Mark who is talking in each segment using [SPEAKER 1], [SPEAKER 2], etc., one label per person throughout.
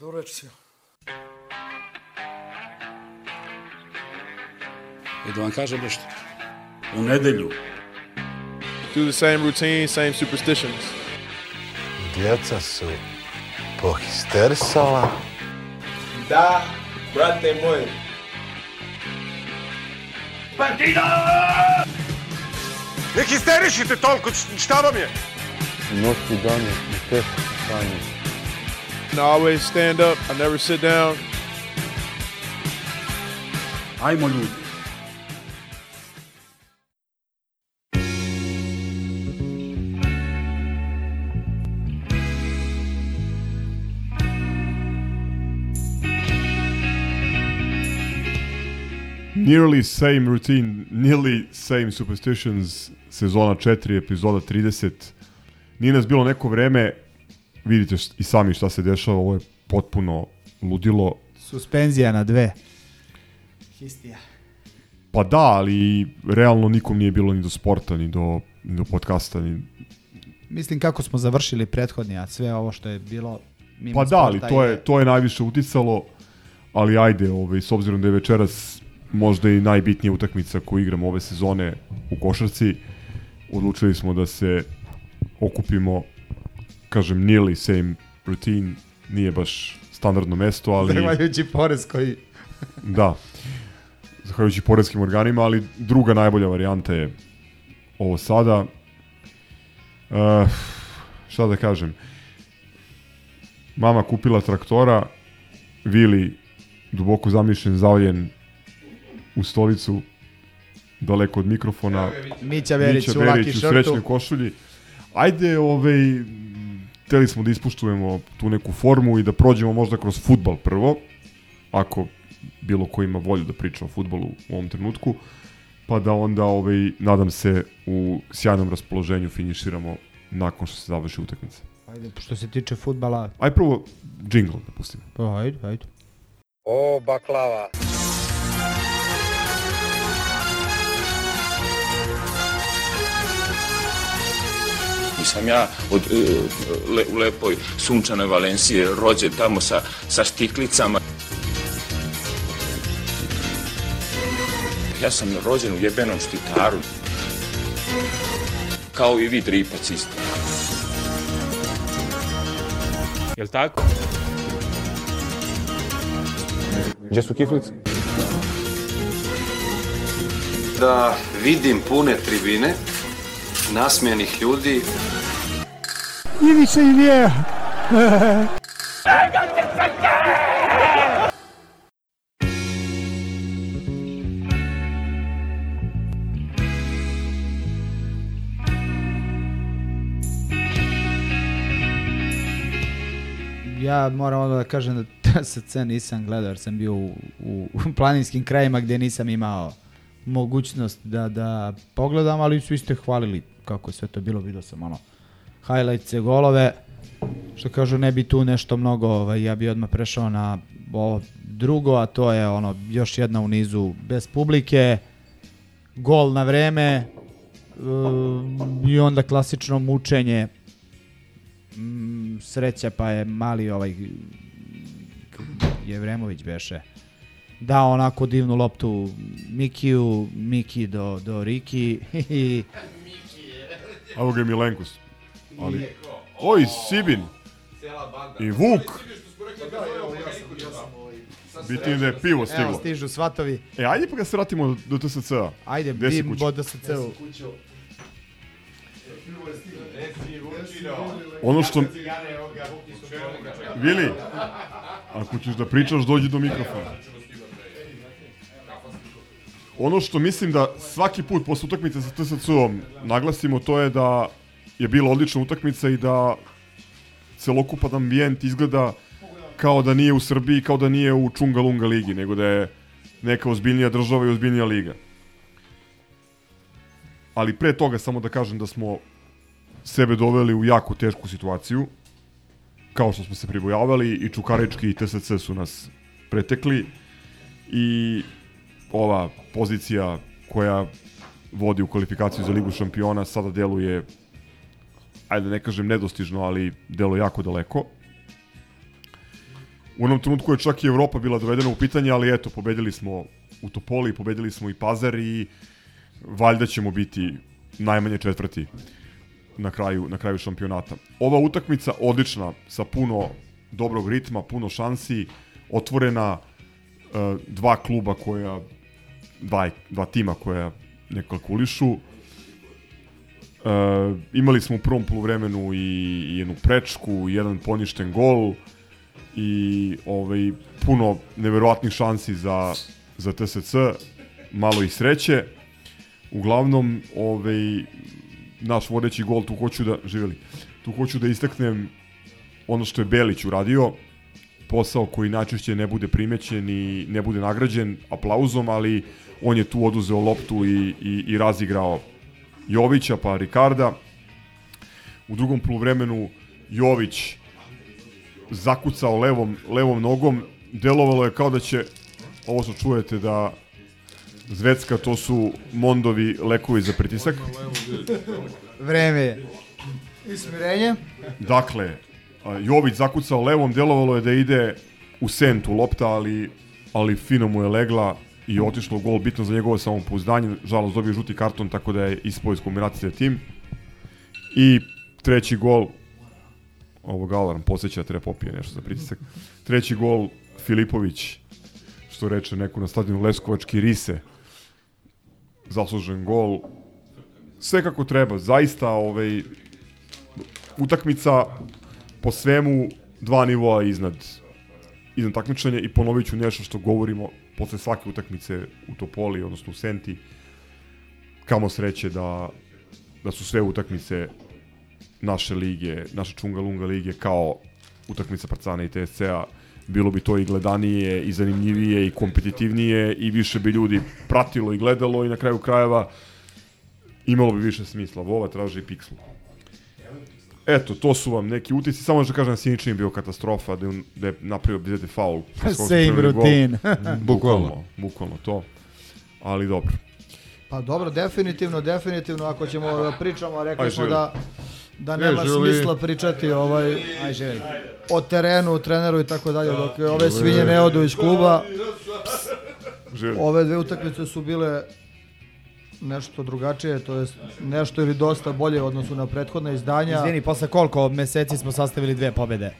[SPEAKER 1] До речи.
[SPEAKER 2] И да вам кажа нещо. У неделю.
[SPEAKER 3] Do the same routine, same superstitions.
[SPEAKER 4] Djeca su pohistersala.
[SPEAKER 5] Da, brate moj.
[SPEAKER 4] Partida! Не хистеришите толкова, щаба ми
[SPEAKER 6] е! Нощи дани, не те, Саня.
[SPEAKER 3] And I always stand up. I never sit down.
[SPEAKER 2] Ajmo ljudi.
[SPEAKER 7] Nearly same routine, nearly same superstitions, sezona 4, epizoda 30. Nije nas bilo neko vreme, vidite i sami šta se dešava, ovo je potpuno ludilo.
[SPEAKER 8] Suspenzija na dve. Histija.
[SPEAKER 7] Pa da, ali realno nikom nije bilo ni do sporta, ni do, ni do podcasta, ni...
[SPEAKER 8] Mislim kako smo završili prethodni, a sve ovo što je bilo mimo
[SPEAKER 7] Pa da, ali to je, to je najviše uticalo, ali ajde, ovaj, s obzirom da je večeras možda i najbitnija utakmica koju igramo ove sezone u košarci, odlučili smo da se okupimo, kažem, nearly same routine, nije baš standardno mesto, ali
[SPEAKER 8] Zahvaljujući porez koji...
[SPEAKER 7] da, zahvaljujući poredskim organima, ali druga najbolja varijanta je ovo sada. Uh, šta da kažem, mama kupila traktora, Vili duboko zamišljen, zavaljen u stolicu, daleko od mikrofona,
[SPEAKER 8] Mića Verić
[SPEAKER 7] Mića
[SPEAKER 8] u
[SPEAKER 7] Verić u srećnoj
[SPEAKER 8] šortu.
[SPEAKER 7] košulji. Ajde, ovaj, teli smo da ispuštujemo tu neku formu i da prođemo možda kroz futbal prvo, ako bilo ko ima volju da priča o futbolu u ovom trenutku, pa da onda, ovaj, nadam se, u sjajnom raspoloženju finiširamo nakon što se završi utakmica.
[SPEAKER 8] Ajde, što se tiče futbala,
[SPEAKER 7] Aj prvo džingl da pustimo.
[SPEAKER 8] pa ajde, ajde.
[SPEAKER 5] O, baklava.
[SPEAKER 9] Nisam ja od, e, le, u lepoj sunčanoj Valencije rođen tamo sa, sa štiklicama. Ja sam rođen u jebenom štitaru. Kao i vi dripac isto.
[SPEAKER 10] Jel tako?
[SPEAKER 6] Gdje su kiflice?
[SPEAKER 11] da vidim pune tribine, nasmijenih ljudi.
[SPEAKER 8] Ja moram ono da kažem da TSC nisam gledao jer sam bio u, u, u planinskim krajima gdje nisam imao mogućnost da, da pogledam, ali svi ste hvalili kako je sve to bilo, vidio sam ono highlights golove, što kažu ne bi tu nešto mnogo, ovaj, ja bi odmah prešao na ovo drugo, a to je ono još jedna u nizu bez publike, gol na vreme um, i onda klasično mučenje mm, sreća pa je mali ovaj Jevremović beše dao onako divnu loptu Mikiju, Miki do, do Riki i
[SPEAKER 7] A Evo ga je Milenkus. Ali, oj, Sibin. I Vuk. Bitnije da je pivo
[SPEAKER 8] evo
[SPEAKER 7] stiglo.
[SPEAKER 8] stižu svatovi.
[SPEAKER 7] E, ajde pa ga se vratimo do TSC-a.
[SPEAKER 8] Ajde, bim sa ceo.
[SPEAKER 7] Ono što... Vili, ako ćeš da pričaš, dođi do mikrofona. Ono što mislim da svaki put posle utakmice sa TSC-om naglasimo, to je da je bila odlična utakmica i da celokupan ambijent izgleda kao da nije u Srbiji, kao da nije u Čunga Lunga ligi, nego da je neka ozbiljnija država i ozbiljnija liga. Ali pre toga samo da kažem da smo sebe doveli u jako tešku situaciju, kao što smo se pribojavali i Čukarički i TSC su nas pretekli i ova pozicija koja vodi u kvalifikaciju za Ligu šampiona sada deluje ajde da ne kažem nedostižno, ali deluje jako daleko. U onom trenutku je čak i Evropa bila dovedena u pitanje, ali eto, pobedili smo u Topoli, pobedili smo i Pazar i valjda ćemo biti najmanje četvrti na kraju, na kraju šampionata. Ova utakmica odlična, sa puno dobrog ritma, puno šansi, otvorena, e, dva kluba koja, dva, dva tima koja ne kalkulišu. E, imali smo u prvom poluvremenu i, i jednu prečku, jedan poništen gol i ovaj, puno neverovatnih šansi za, za TSC, malo i sreće. Uglavnom, ovaj, naš vodeći gol, tu hoću da, živeli, tu hoću da istaknem ono što je Belić uradio, posao koji najčešće ne bude primećen i ne bude nagrađen aplauzom, ali on je tu oduzeo loptu i, i, i razigrao Jovića pa Rikarda. U drugom poluvremenu Jović zakucao levom, levom nogom, delovalo je kao da će, ovo što čujete da Zvecka to su Mondovi lekovi za pritisak.
[SPEAKER 8] Vreme je. I smirenje.
[SPEAKER 7] Dakle, Jović zakucao levom, delovalo je da ide u sentu lopta, ali, ali fino mu je legla i otišlo u gol, bitno za njegovo samopouzdanje, žalost dobio žuti karton, tako da je ispao iz kombinacije tim. I treći gol, ovog alarm posjeća, treba popije nešto za pritisak. Treći gol, Filipović, što reče neko na stadionu Leskovački Rise, zaslužen gol, sve kako treba, zaista ovaj, utakmica po svemu dva nivoa iznad iznad takmičenja i ponovit ću nešto što govorimo posle svake utakmice u Topoli, odnosno u Senti, kamo sreće da, da su sve utakmice naše lige, naše Čunga-Lunga lige kao utakmica Partizana i TSC-a, bilo bi to i gledanije i zanimljivije i kompetitivnije i više bi ljudi pratilo i gledalo i na kraju krajeva imalo bi više smisla. Vova traži pikslu. Eto, to su vam neki utisci. Samo da kažem, Siničin bio katastrofa, da je, da je napravio bizete faul.
[SPEAKER 8] Same routine.
[SPEAKER 7] bukvalno, bukvalno to. Ali dobro.
[SPEAKER 1] Pa dobro, definitivno, definitivno, ako ćemo da pričamo, rekli
[SPEAKER 7] Aj,
[SPEAKER 1] smo da da nema
[SPEAKER 3] živjeli.
[SPEAKER 1] smisla pričati ovaj
[SPEAKER 8] Aj, želi.
[SPEAKER 1] o terenu, treneru i tako dalje, dok ove svinje ne odu iz kluba.
[SPEAKER 7] Živjeli.
[SPEAKER 1] Ove dve utakmice su bile nešto drugačije, to jest nešto ili dosta bolje u odnosu na prethodne izdanja.
[SPEAKER 8] Izvini, posle koliko meseci smo sastavili dve pobede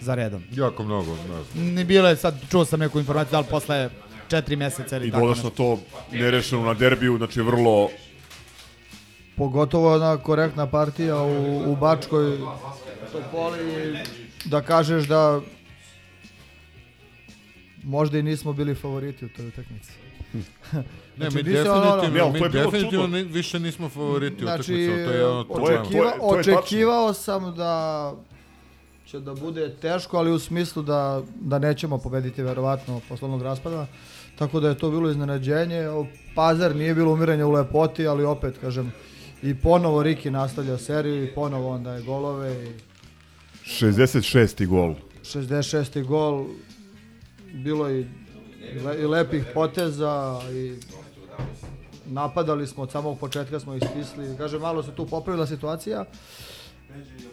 [SPEAKER 8] za redom.
[SPEAKER 3] Jako mnogo, ne znam.
[SPEAKER 8] Ni bilo je sad, čuo sam neku informaciju, da li posle četiri meseca ili
[SPEAKER 7] I
[SPEAKER 8] tako
[SPEAKER 7] dodaš na to nerešeno na derbiju, znači vrlo
[SPEAKER 1] Pogotovo ona korektna partija u, u Bačkoj Topoli, da kažeš da možda i nismo bili favoriti u toj utakmici.
[SPEAKER 3] Ne,
[SPEAKER 1] Znači,
[SPEAKER 3] mi
[SPEAKER 1] ono-
[SPEAKER 3] definitivno,
[SPEAKER 7] ali
[SPEAKER 3] mi
[SPEAKER 7] to je
[SPEAKER 3] definitivno ni, više nismo favoriti
[SPEAKER 1] Znači,
[SPEAKER 3] utakmice, to je od
[SPEAKER 7] to je-
[SPEAKER 1] očekiva,
[SPEAKER 7] to je tačno.
[SPEAKER 1] očekivao sam da će da bude teško, ali u smislu da, da nećemo pobediti verovatno poslovnog raspada. Tako da je to bilo iznenađenje. O, Pazar nije bilo umiranja u lepoti, ali opet, kažem, i ponovo Riki nastavlja seriju i ponovo on daje golove i
[SPEAKER 7] 66. gol.
[SPEAKER 1] 66. gol bilo le, i lepih poteza i napadali smo od samog početka smo ih stisli. Kaže malo se tu popravila situacija,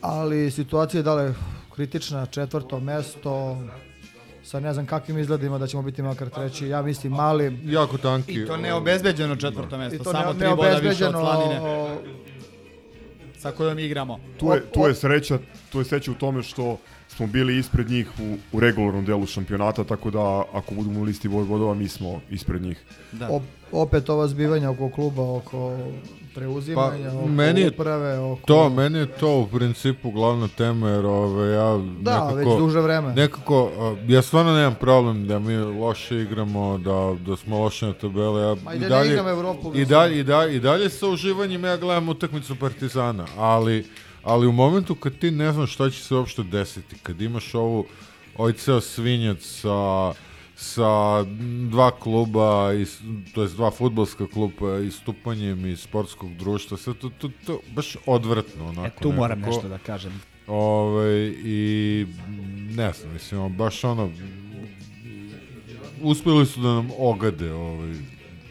[SPEAKER 1] ali situacija je dale kritična, četvrto mesto sa ne znam kakvim izgledima da ćemo biti makar treći. Ja mislim mali
[SPEAKER 3] Jako tanki.
[SPEAKER 8] I to neobezbeđeno četvrto
[SPEAKER 1] i
[SPEAKER 8] mesto,
[SPEAKER 1] to
[SPEAKER 8] samo tri boda više od Slanine
[SPEAKER 1] o,
[SPEAKER 8] sa kojom igramo.
[SPEAKER 7] Tu je, tu je sreća, tu je sreća u tome što smo bili ispred njih u, u regularnom delu šampionata, tako da ako budemo u listi Vojvodova, mi smo ispred njih.
[SPEAKER 8] Da.
[SPEAKER 1] op, opet ova zbivanja oko kluba, oko preuzimanja,
[SPEAKER 3] Pa,
[SPEAKER 1] oko
[SPEAKER 3] meni je
[SPEAKER 1] uprave, oko...
[SPEAKER 3] To, meni je to u principu glavna tema, jer ove, ja
[SPEAKER 1] Da,
[SPEAKER 3] nekako...
[SPEAKER 1] već duže vreme.
[SPEAKER 3] Nekako, ja stvarno nemam problem da mi loše igramo, da, da smo loše na tabele. Ja,
[SPEAKER 1] Ma i da ne igram Evropu,
[SPEAKER 3] I dalje, i, dalje, I dalje sa uživanjem ja gledam utakmicu Partizana, ali, ali u momentu kad ti ne znaš šta će se uopšte desiti, kad imaš ovu, ovaj ceo svinjac sa, sa dva kluba, i, to jest dva futbolska kluba, istupanjem iz sportskog društva, sve to, to, to baš odvratno. Onako,
[SPEAKER 8] E, tu moram
[SPEAKER 3] nekako.
[SPEAKER 8] nešto da kažem.
[SPEAKER 3] Ove, I ne znam, mislim, baš ono, uspeli su da nam ogade ovaj,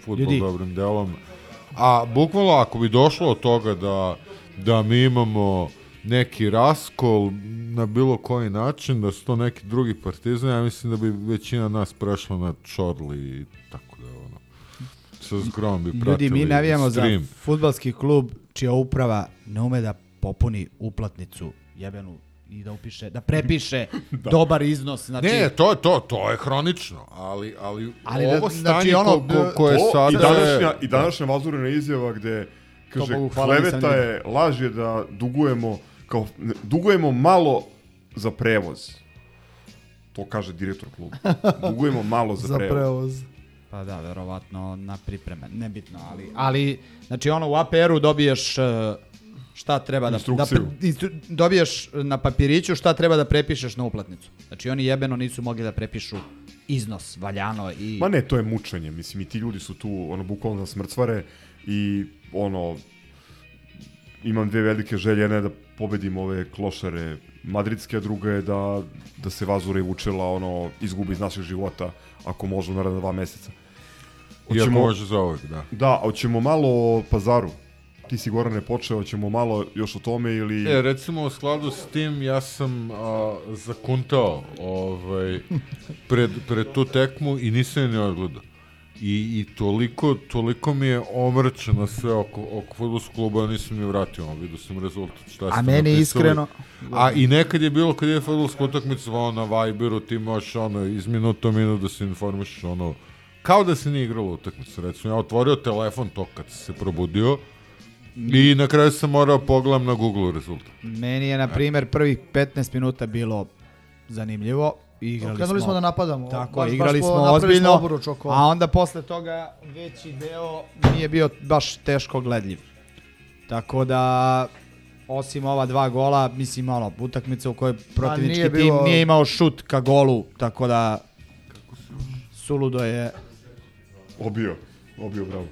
[SPEAKER 3] futbol
[SPEAKER 8] Ljudi.
[SPEAKER 3] dobrim delom. A bukvalno ako bi došlo od toga da, da mi imamo neki raskol, na bilo koji način, da su to neki drugi partizani, ja mislim da bi većina nas prešla na Čorli i tako da ono. Sa zgrom bi pratili
[SPEAKER 8] Ljudi, mi navijamo za
[SPEAKER 3] stream.
[SPEAKER 8] futbalski klub čija uprava ne ume da popuni uplatnicu jebenu i da upiše, da prepiše dobar iznos. Znači,
[SPEAKER 3] Ne, to je to, to je hronično, ali, ali,
[SPEAKER 8] Ali da-
[SPEAKER 3] ovo
[SPEAKER 8] znači
[SPEAKER 3] stanje
[SPEAKER 8] ono,
[SPEAKER 3] ko, ko, koje
[SPEAKER 7] To
[SPEAKER 3] sada
[SPEAKER 7] i
[SPEAKER 3] je-
[SPEAKER 7] današnja, i današnja vazurina izjava gde kaže
[SPEAKER 8] Bogu hvala,
[SPEAKER 7] kleveta je, laž je da dugujemo, kao, ne, dugujemo malo za prevoz. To kaže direktor kluba. Dugujemo malo za,
[SPEAKER 1] Za
[SPEAKER 7] prevoz.
[SPEAKER 1] prevoz.
[SPEAKER 8] Pa da, verovatno na pripreme, nebitno, ali, ali znači ono u APR-u dobiješ e, šta treba da, da instru, dobiješ na papiriću šta treba da prepišeš na uplatnicu. Znači oni jebeno nisu mogli da prepišu iznos valjano i
[SPEAKER 7] Ma ne, to je mučenje. Mislim, i ti ljudi su tu, ono, bukvalno smrcvare i, ono, imam dve velike želje. Jedna je da pobedim ove klošare madridske, a druga je da, da se Vazura i Vučela, ono, izgubi iz naših života, ako može u naredna dva meseca.
[SPEAKER 3] Iako može za ovog, da.
[SPEAKER 7] Da, a hoćemo malo o pazaru. Ti si Gorane počeo, hoćemo malo još o tome ili...
[SPEAKER 3] E, recimo u skladu s tim ja sam a, zakuntao ovaj, pred, pred tu tekmu i nisam je ni odgledao. I, I toliko, toliko mi je omrčeno sve oko, oko futbolskog kluba, nisam ni vratio, ono, vidio sam rezultat. Šta
[SPEAKER 8] A meni
[SPEAKER 3] napisali.
[SPEAKER 8] iskreno-
[SPEAKER 3] A i nekad je bilo, kad je futbolska utakmica, ono, na Viberu, ti možeš, ono, iz minuta u minut da se informišeš, ono, kao da se nije igralo utakmica, recimo, ja otvorio telefon to kad se probudio, I na kraju sam morao pogledam na Google rezultat.
[SPEAKER 8] meni je, na primjer, prvih 15 minuta bilo zanimljivo. Igrali
[SPEAKER 1] Krenuli smo da napadamo.
[SPEAKER 8] Tako,
[SPEAKER 1] Baš- baš
[SPEAKER 8] igrali
[SPEAKER 1] po-
[SPEAKER 8] smo
[SPEAKER 1] smo
[SPEAKER 8] ozbiljno,
[SPEAKER 1] oko-
[SPEAKER 8] a onda posle toga veći deo nije bio baš teško gledljiv. Tako da, osim ova dva gola, mislim, ono, utakmica u kojoj protivnički
[SPEAKER 1] nije
[SPEAKER 8] tim
[SPEAKER 1] bilo-
[SPEAKER 8] nije imao šut ka golu, tako da suludo je
[SPEAKER 7] Obio, obio, bravo.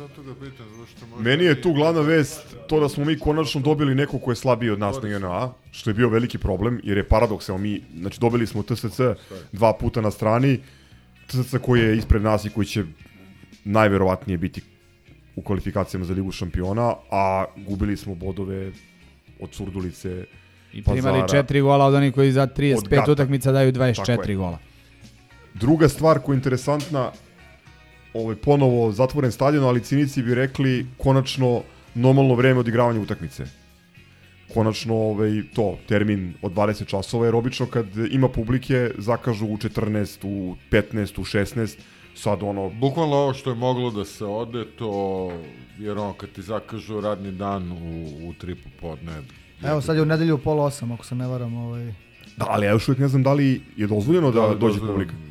[SPEAKER 3] Zato ga pitam, zašto može...
[SPEAKER 7] Meni je tu glavna vest to da smo mi konačno dobili neko ko je slabiji od nas na JNA, što je bio veliki problem, jer je paradoksal mi, znači dobili smo TSC dva puta na strani, TSC koji je ispred nas i koji će najverovatnije biti u kvalifikacijama za Ligu šampiona, a gubili smo bodove od Surdulice,
[SPEAKER 8] i primali
[SPEAKER 7] Pazara.
[SPEAKER 8] četiri gola od onih koji za
[SPEAKER 7] Od
[SPEAKER 8] 35
[SPEAKER 7] Gata.
[SPEAKER 8] utakmica daju
[SPEAKER 7] Tako
[SPEAKER 8] 24
[SPEAKER 7] je.
[SPEAKER 8] gola.
[SPEAKER 7] Druga stvar koja je interesantna, ovaj, ponovo zatvoren stadion, ali cinici bi rekli konačno normalno vreme odigravanja utakmice. Konačno ovaj, to, termin od 20 časova, jer obično kad ima publike zakažu u 14, u 15, u 16, sad ono,
[SPEAKER 3] Bukvalno ovo što je moglo da se ode, to, jer ono, kad ti zakažu radni dan u, u tri popodne,
[SPEAKER 1] Evo sad je u nedelju u pola osam, ako se ne varam. Ovaj.
[SPEAKER 7] da, ali ja još uvijek ne znam da li je dozvoljeno da,
[SPEAKER 3] Da
[SPEAKER 7] dođe
[SPEAKER 3] dozvoljeno
[SPEAKER 7] publika.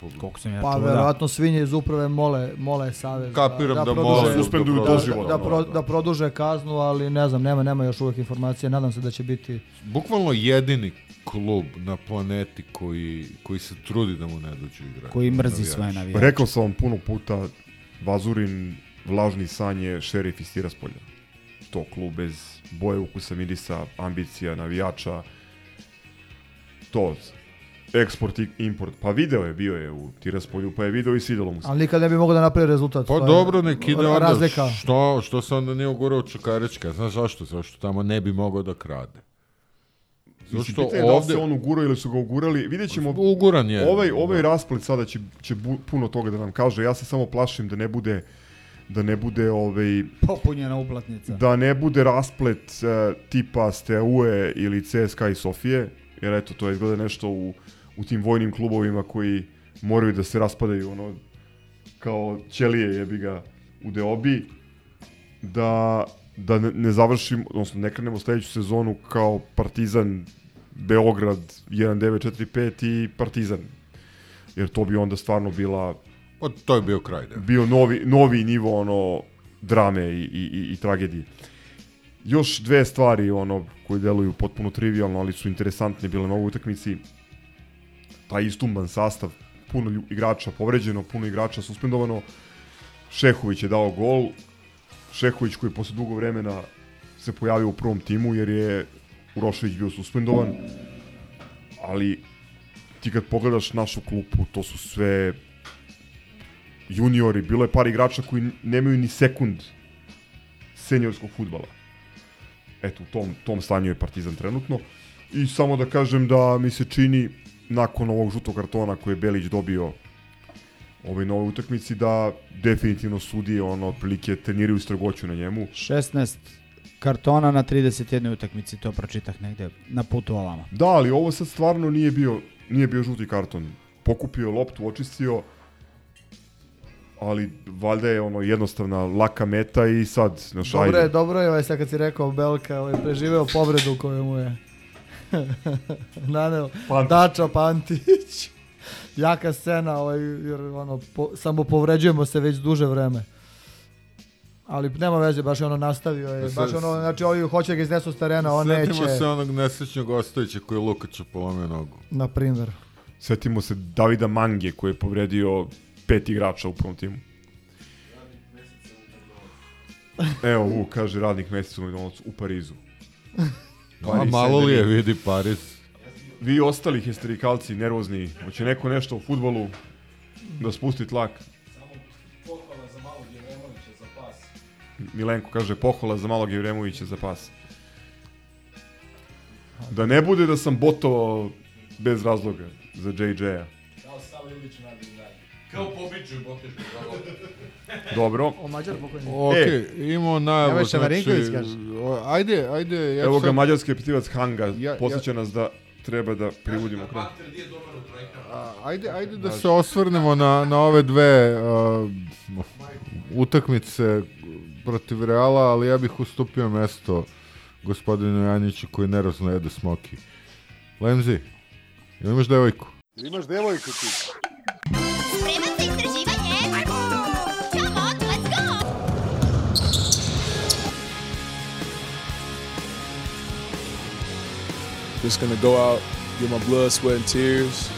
[SPEAKER 3] Publiku.
[SPEAKER 8] Koliko sam ja
[SPEAKER 1] Pa
[SPEAKER 8] čuo, da.
[SPEAKER 1] verovatno svinje iz uprave mole, mole savez.
[SPEAKER 3] Kapiram da,
[SPEAKER 1] produže-
[SPEAKER 3] mole
[SPEAKER 7] suspenduju
[SPEAKER 3] da,
[SPEAKER 1] da,
[SPEAKER 7] doživotno.
[SPEAKER 1] da, pro, da produže kaznu, ali ne znam, nema, nema još uvek informacije. Nadam se da će biti...
[SPEAKER 3] Bukvalno jedini klub na planeti koji, koji se trudi da mu ne dođu igrači.
[SPEAKER 8] koji mrzi
[SPEAKER 3] Navijači.
[SPEAKER 8] svoje navijače.
[SPEAKER 7] Rekao sam vam puno puta, Vazurin vlažni san je šerif iz Tiraspolja. To klub bez boje, ukusa, mirisa, ambicija, navijača. To, eksport i import. Pa video je, bio je u Tiraspolju, pa je video i svidelo mu se.
[SPEAKER 1] Ali nikad ne bi mogao da napravi rezultat.
[SPEAKER 3] Pa dobro, nek ide onda,
[SPEAKER 1] Razlika.
[SPEAKER 3] što, što se onda nije ugurao Čukarička, znaš zašto? Zašto tamo ne bi mogao da krade.
[SPEAKER 7] Mislim,
[SPEAKER 3] Zašto
[SPEAKER 7] pitanje je da li
[SPEAKER 3] ovde...
[SPEAKER 7] se on ugurao ili su ga ugurali. Vidjet ćemo,
[SPEAKER 3] Uguran je.
[SPEAKER 7] ovaj, ovaj rasplet sada će, će bu, puno toga da nam kaže. Ja se samo plašim da ne bude da ne bude ovaj
[SPEAKER 8] Popunjena uplatnica.
[SPEAKER 7] da ne bude rasplet uh, tipa Steaue ili CSKA i Sofije, jer eto, to izgleda nešto u, u tim vojnim klubovima koji moraju da se raspadaju, ono, kao ćelije jebi ga u deobi, da, da ne, završimo, odnosno ne krenemo sledeću sezonu kao Partizan Beograd 1945 i Partizan. Jer to bi onda stvarno bila
[SPEAKER 3] Pa, to je bio kraj, da.
[SPEAKER 7] bio novi, novi nivo ono drame i, i, i, i tragedije. Još dve stvari ono koje deluju potpuno trivialno, ali su interesantne bile na ovoj utakmici. Taj istumban sastav, puno igrača povređeno, puno igrača suspendovano. Šehović je dao gol. Šehović koji je posle dugo vremena se pojavio u prvom timu jer je Urošević bio suspendovan. Ali ti kad pogledaš našu klupu, to su sve juniori, bilo je par igrača koji nemaju ni sekund seniorskog futbala. Eto, u tom, tom stanju je Partizan trenutno. I samo da kažem da mi se čini nakon ovog žutog kartona koje je Belić dobio ovoj novoj utakmici da definitivno sudije ono otprilike treniraju strogoću na njemu.
[SPEAKER 8] 16 kartona na 31 utakmici, to pročitah negde na putu ovama.
[SPEAKER 7] Da, ali ovo sad stvarno nije bio nije bio žuti karton. Pokupio loptu, očistio, ali valjda je ono jednostavna laka meta i sad znaš,
[SPEAKER 1] Dobro
[SPEAKER 7] ajde.
[SPEAKER 1] je, dobro je, ovaj sad kad si rekao Belka, ovaj preživeo povredu koju mu je naneo
[SPEAKER 7] Pantić.
[SPEAKER 1] Dača Pantić. Jaka scena, ovaj, jer ono, po, samo povređujemo se već duže vreme. Ali nema veze, baš je ono nastavio je,
[SPEAKER 3] Da
[SPEAKER 1] baš ono, znači ovi hoće da ga iznesu s terena, on
[SPEAKER 3] Sjetimo
[SPEAKER 1] neće,
[SPEAKER 3] se onog nesrećnog Ostojića koji je Lukaču polomio nogu.
[SPEAKER 1] na primjer.
[SPEAKER 7] Setimo se Davida Mange koji je povredio pet igrača u prvom timu. Evo, u, kaže radnik meseca u u Parizu.
[SPEAKER 3] A
[SPEAKER 7] Paris
[SPEAKER 3] malo li je, vidi Paris.
[SPEAKER 7] Vi ostali histerikalci, nervozni, hoće neko nešto u futbolu da spusti tlak? Milenko kaže pohvala za malog Jevremovića za pas. Da ne bude da sam botovao bez razloga za JJ-a.
[SPEAKER 3] Kao pobiđu Botičku
[SPEAKER 7] Dobro.
[SPEAKER 1] O Mađar pokojni.
[SPEAKER 3] Ok,
[SPEAKER 7] E.
[SPEAKER 3] imamo najavu,
[SPEAKER 8] Evo
[SPEAKER 3] znači, ajde, ajde, ja
[SPEAKER 7] Evo ga
[SPEAKER 3] sad-
[SPEAKER 7] mađarski pitivac Hanga,
[SPEAKER 3] Ja-
[SPEAKER 7] posjeća nas da treba da privodimo kraj.
[SPEAKER 3] A, ajde, ajde da se osvrnemo na, na ove dve uh, utakmice protiv Reala, ali ja bih ustupio mesto gospodinu Janjiću koji nerozno jede smoki. Lemzi, ili imaš devojku?
[SPEAKER 4] Imaš devojku ti.
[SPEAKER 12] Spreman za istraživanje?
[SPEAKER 13] Just gonna go out, get my blood, sweat, and tears.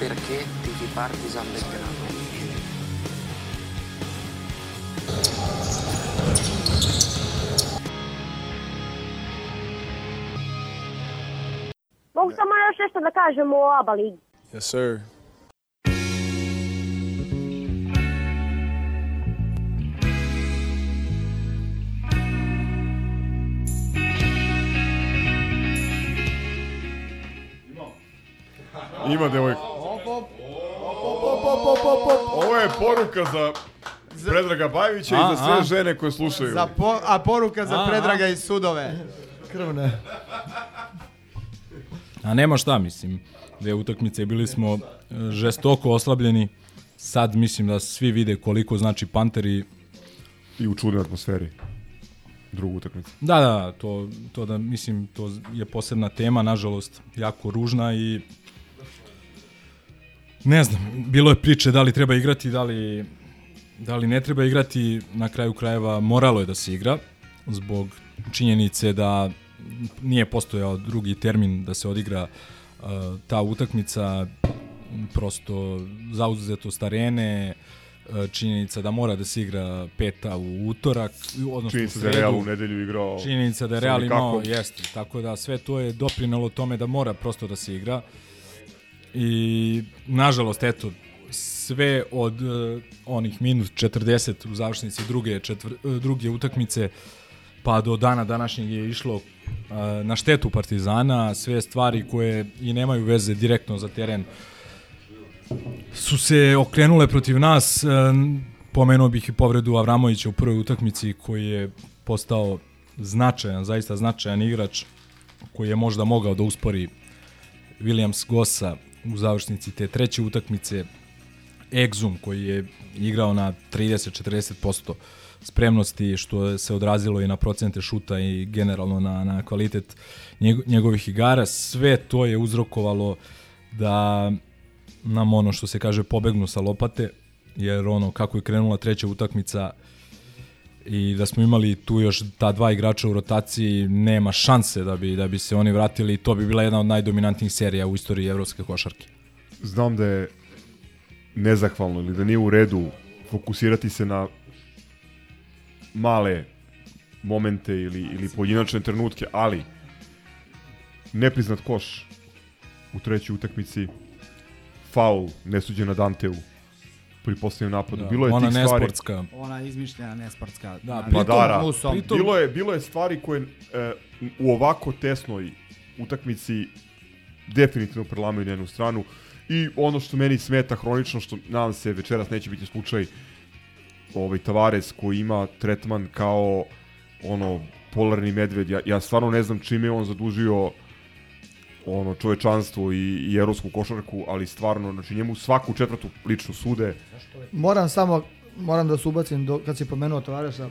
[SPEAKER 14] Perché tifi Partizan Belgrado?
[SPEAKER 15] Mogu samo još nešto da kažem o ABA ligi.
[SPEAKER 13] Yes, sir.
[SPEAKER 7] Ima devojka. Ovo je poruka za Predraga Bajevića i za sve
[SPEAKER 8] a.
[SPEAKER 7] žene koje slušaju.
[SPEAKER 8] Za po, a poruka za
[SPEAKER 10] A,
[SPEAKER 8] Predraga
[SPEAKER 10] a.
[SPEAKER 8] iz sudove.
[SPEAKER 1] Krvne.
[SPEAKER 10] A nema šta, mislim. Dve utakmice bili smo e, žestoko oslabljeni. Sad mislim da svi vide koliko znači Panteri.
[SPEAKER 7] I u čudnoj atmosferi. Drugu utakmicu.
[SPEAKER 10] Da, da, to, to da mislim to je posebna tema, nažalost, jako ružna i ne znam, bilo je priče da li treba igrati, da li, da li ne treba igrati, na kraju krajeva moralo je da se igra, zbog činjenice da nije postojao drugi termin da se odigra uh, ta utakmica, prosto zauzetost arene, uh, činjenica da mora da se igra peta u utorak, odnosno
[SPEAKER 7] Činjenica
[SPEAKER 10] u
[SPEAKER 7] da je
[SPEAKER 10] sredu.
[SPEAKER 7] Real u nedelju igrao
[SPEAKER 10] Činjenica da je Real imao, jeste, tako da sve to je doprinelo tome da mora prosto da se igra. I nažalost, eto, sve od uh, onih minut 40 u završnici druge, četvr, uh, druge utakmice pa do dana današnjeg je išlo uh, na štetu Partizana, sve stvari koje i nemaju veze direktno za teren su se okrenule protiv nas. E, Pomenuo bih i povredu Avramovića u prvoj utakmici koji je postao značajan, zaista značajan igrač koji je možda mogao da uspori Williams Gossa u završnici te treće utakmice. Exum koji je igrao na 30-40% spremnosti što se odrazilo i na procente šuta i generalno na, na kvalitet njeg- njegovih igara. Sve to je uzrokovalo da nam ono što se kaže pobegnu sa lopate, jer ono kako je krenula treća utakmica i da smo imali tu još ta dva igrača u rotaciji, nema šanse da bi da bi se oni vratili i to bi bila jedna od najdominantnijih serija u istoriji evropske košarke.
[SPEAKER 7] Znam da je nezahvalno ili da nije u redu fokusirati se na male momente ili, ili pojedinačne trenutke, ali nepriznat koš u trećoj utakmici, faul nesuđen na Danteu pri posljednjem napadu.
[SPEAKER 10] Da,
[SPEAKER 7] bilo je
[SPEAKER 10] ona
[SPEAKER 7] tih stvari.
[SPEAKER 10] nesportska.
[SPEAKER 8] Ona izmišljena nesportska.
[SPEAKER 10] Da, pritom-
[SPEAKER 7] Madara.
[SPEAKER 8] musom.
[SPEAKER 10] pritom-
[SPEAKER 7] Bilo je, bilo je stvari koje e, u ovako tesnoj utakmici definitivno prelamaju na jednu stranu i ono što meni smeta hronično, što nadam se večeras neće biti slučaj, ovaj Tavares koji ima tretman kao ono polarni medved. Ja, ja stvarno ne znam čime je on zadužio ono čovečanstvo i, i evropsku košarku, ali stvarno, znači njemu svaku četvrtu lično sude.
[SPEAKER 1] Moram samo, moram da se ubacim, do, kad si pomenuo Tavaresa,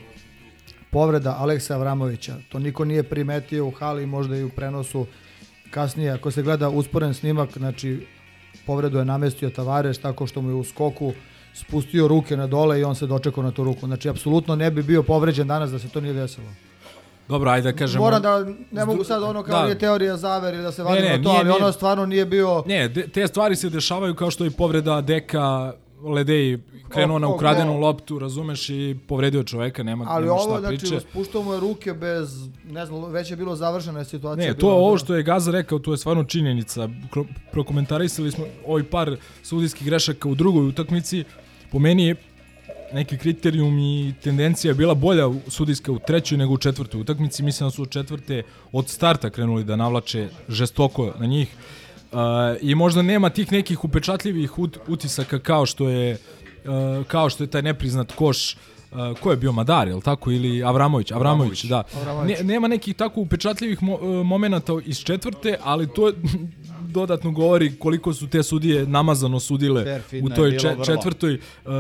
[SPEAKER 1] povreda Aleksa Avramovića. To niko nije primetio u hali, možda i u prenosu kasnije. Ako se gleda usporen snimak, znači povredu je namestio Tavares tako što mu je u skoku spustio ruke na dole i on se dočekao na tu ruku. Znači, apsolutno ne bi bio povređen danas da se to nije desilo.
[SPEAKER 10] Dobro, ajde da kažemo.
[SPEAKER 1] Moram da, ne mogu sad ono kao
[SPEAKER 10] Da.
[SPEAKER 1] nije teorija zavere da se
[SPEAKER 10] Ne, ne,
[SPEAKER 1] na to,
[SPEAKER 10] nije-
[SPEAKER 1] ali
[SPEAKER 10] nije-
[SPEAKER 1] ono stvarno nije bio...
[SPEAKER 10] Ne, de, te stvari se dešavaju kao što je povreda Deka Ledeji krenuo na
[SPEAKER 1] O- o-
[SPEAKER 10] ukradenu
[SPEAKER 1] o-
[SPEAKER 10] loptu, razumeš, i povredio čoveka, nema,
[SPEAKER 1] Ali
[SPEAKER 10] nema šta
[SPEAKER 1] ovo, znači,
[SPEAKER 10] priče.
[SPEAKER 1] spuštao mu je ruke bez, ne znam, već je bilo završena situacija.
[SPEAKER 10] Ne, to
[SPEAKER 1] bila,
[SPEAKER 10] ovo što je Gaza rekao, to je stvarno činjenica. Prokomentarisali smo ovaj par sudijskih grešaka u drugoj utakmici. Po meni je neki kriterijum i tendencija je bila bolja u- sudijska u trećoj nego u četvrtoj utakmici. Mislim da su od četvrte od starta krenuli da navlače žestoko na njih. Uh, I možda nema tih nekih upečatljivih ut- utisaka kao što je uh, kao što je taj nepriznat koš uh, ko je bio Madar, je tako? Ili Avramović? Avramović, da.
[SPEAKER 1] Avramović.
[SPEAKER 10] Ne, nema nekih tako upečatljivih mo, uh, momenata iz četvrte, ali to dodatno govori koliko su te sudije namazano sudile u toj če, četvrtoj. Uh,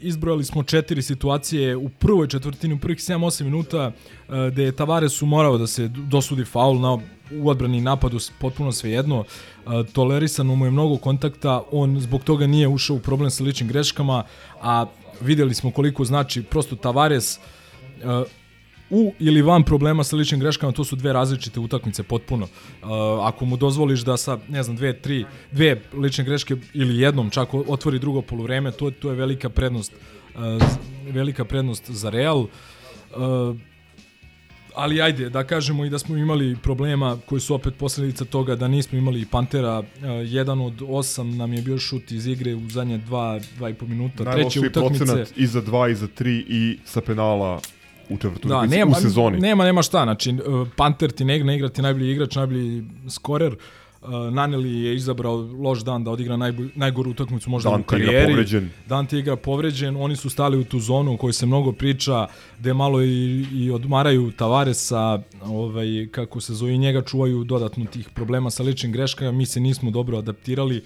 [SPEAKER 10] izbrojali smo četiri situacije u prvoj četvrtini, u prvih 7-8 minuta, uh, gde je Tavaresu morao da se dosudi faul na u odbrani napadu potpuno svejedno. Uh, tolerisano mu je mnogo kontakta, on zbog toga nije ušao u problem sa ličnim greškama, a videli smo koliko znači prosto Tavares uh, u ili van problema sa ličnim greškama, to su dve različite utakmice potpuno. Uh, ako mu dozvoliš da sa, ne znam, dve, tri, dve lične greške ili jednom čak otvori drugo poluvreme, to, to je velika prednost uh, velika prednost za Real. Uh, ali ajde, da kažemo i da smo imali problema koji su opet posljedica toga da nismo imali Pantera. Uh, jedan od osam nam je bio šut iz igre u zadnje dva, dva i po minuta. Treće
[SPEAKER 7] Najlošiji
[SPEAKER 10] utakmice.
[SPEAKER 7] procenat i za dva i za tri i sa penala u četvrtoj
[SPEAKER 10] Da, nema,
[SPEAKER 7] u sezoni.
[SPEAKER 10] Nema, nema šta, znači uh, Panter ti ne ne igra ti najbolji igrač, najbolji skorer. Uh, Naneli je izabrao loš dan da odigra najbolj, najgoru utakmicu možda
[SPEAKER 7] Dan
[SPEAKER 10] u
[SPEAKER 7] ti igra
[SPEAKER 10] karijeri.
[SPEAKER 7] povređen.
[SPEAKER 10] Dan ti igra povređen, oni su stali u tu zonu u kojoj se mnogo priča, gde malo i, i odmaraju Tavaresa, ovaj, kako se zove, i njega čuvaju dodatno tih problema sa ličnim greškama, mi se nismo dobro adaptirali,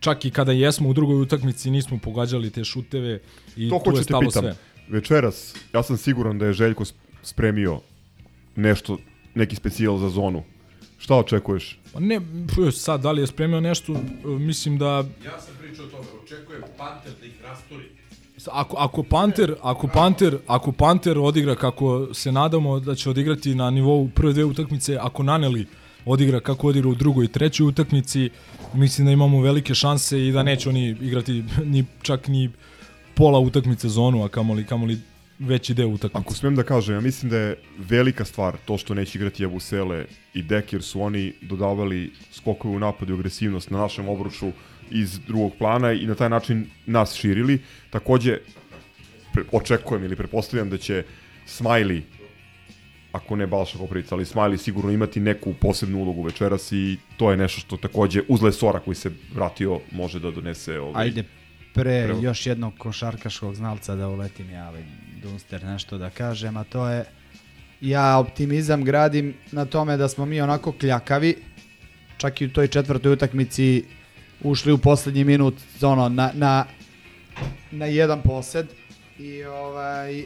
[SPEAKER 10] čak i kada jesmo u drugoj utakmici nismo pogađali te šuteve i
[SPEAKER 7] to
[SPEAKER 10] tu je stalo
[SPEAKER 7] pitam.
[SPEAKER 10] sve.
[SPEAKER 7] Večeras, ja sam siguran da je Željko sp- spremio nešto, neki specijal za zonu. Šta očekuješ?
[SPEAKER 10] Pa ne, sad, da li je spremio nešto, mislim da...
[SPEAKER 3] Ja sam pričao o tome, očekujem Panter da ih rasturi.
[SPEAKER 10] Ako, ako Panter, ako Panter, ako Panter odigra kako se nadamo da će odigrati na nivou prve dve utakmice, ako Naneli odigra kako odigra u drugoj i trećoj utakmici, mislim da imamo velike šanse i da neće oni igrati ni čak ni pola utakmice zonu, a kamoli, kamoli veći deo utakmice.
[SPEAKER 7] Ako smem da kažem, ja mislim da je velika stvar to što neće igrati Jabusele i Dek, jer su oni dodavali skokove u napadu i agresivnost na našem obruču iz drugog plana i na taj način nas širili. Takođe, pre, očekujem ili prepostavljam da će Smiley ako ne Balša Koprivica, ali Smiley sigurno imati neku posebnu ulogu večeras i to je nešto što takođe uz Lesora koji se vratio može da donese ovaj,
[SPEAKER 8] Ajde, pre
[SPEAKER 7] Prvo.
[SPEAKER 8] još jednog košarkaškog znalca da uletim ja, ovaj Dunster, nešto da kažem, a to je ja optimizam gradim na tome da smo mi onako kljakavi, čak i u toj četvrtoj utakmici ušli u poslednji minut ono, na, na, na jedan posed i ovaj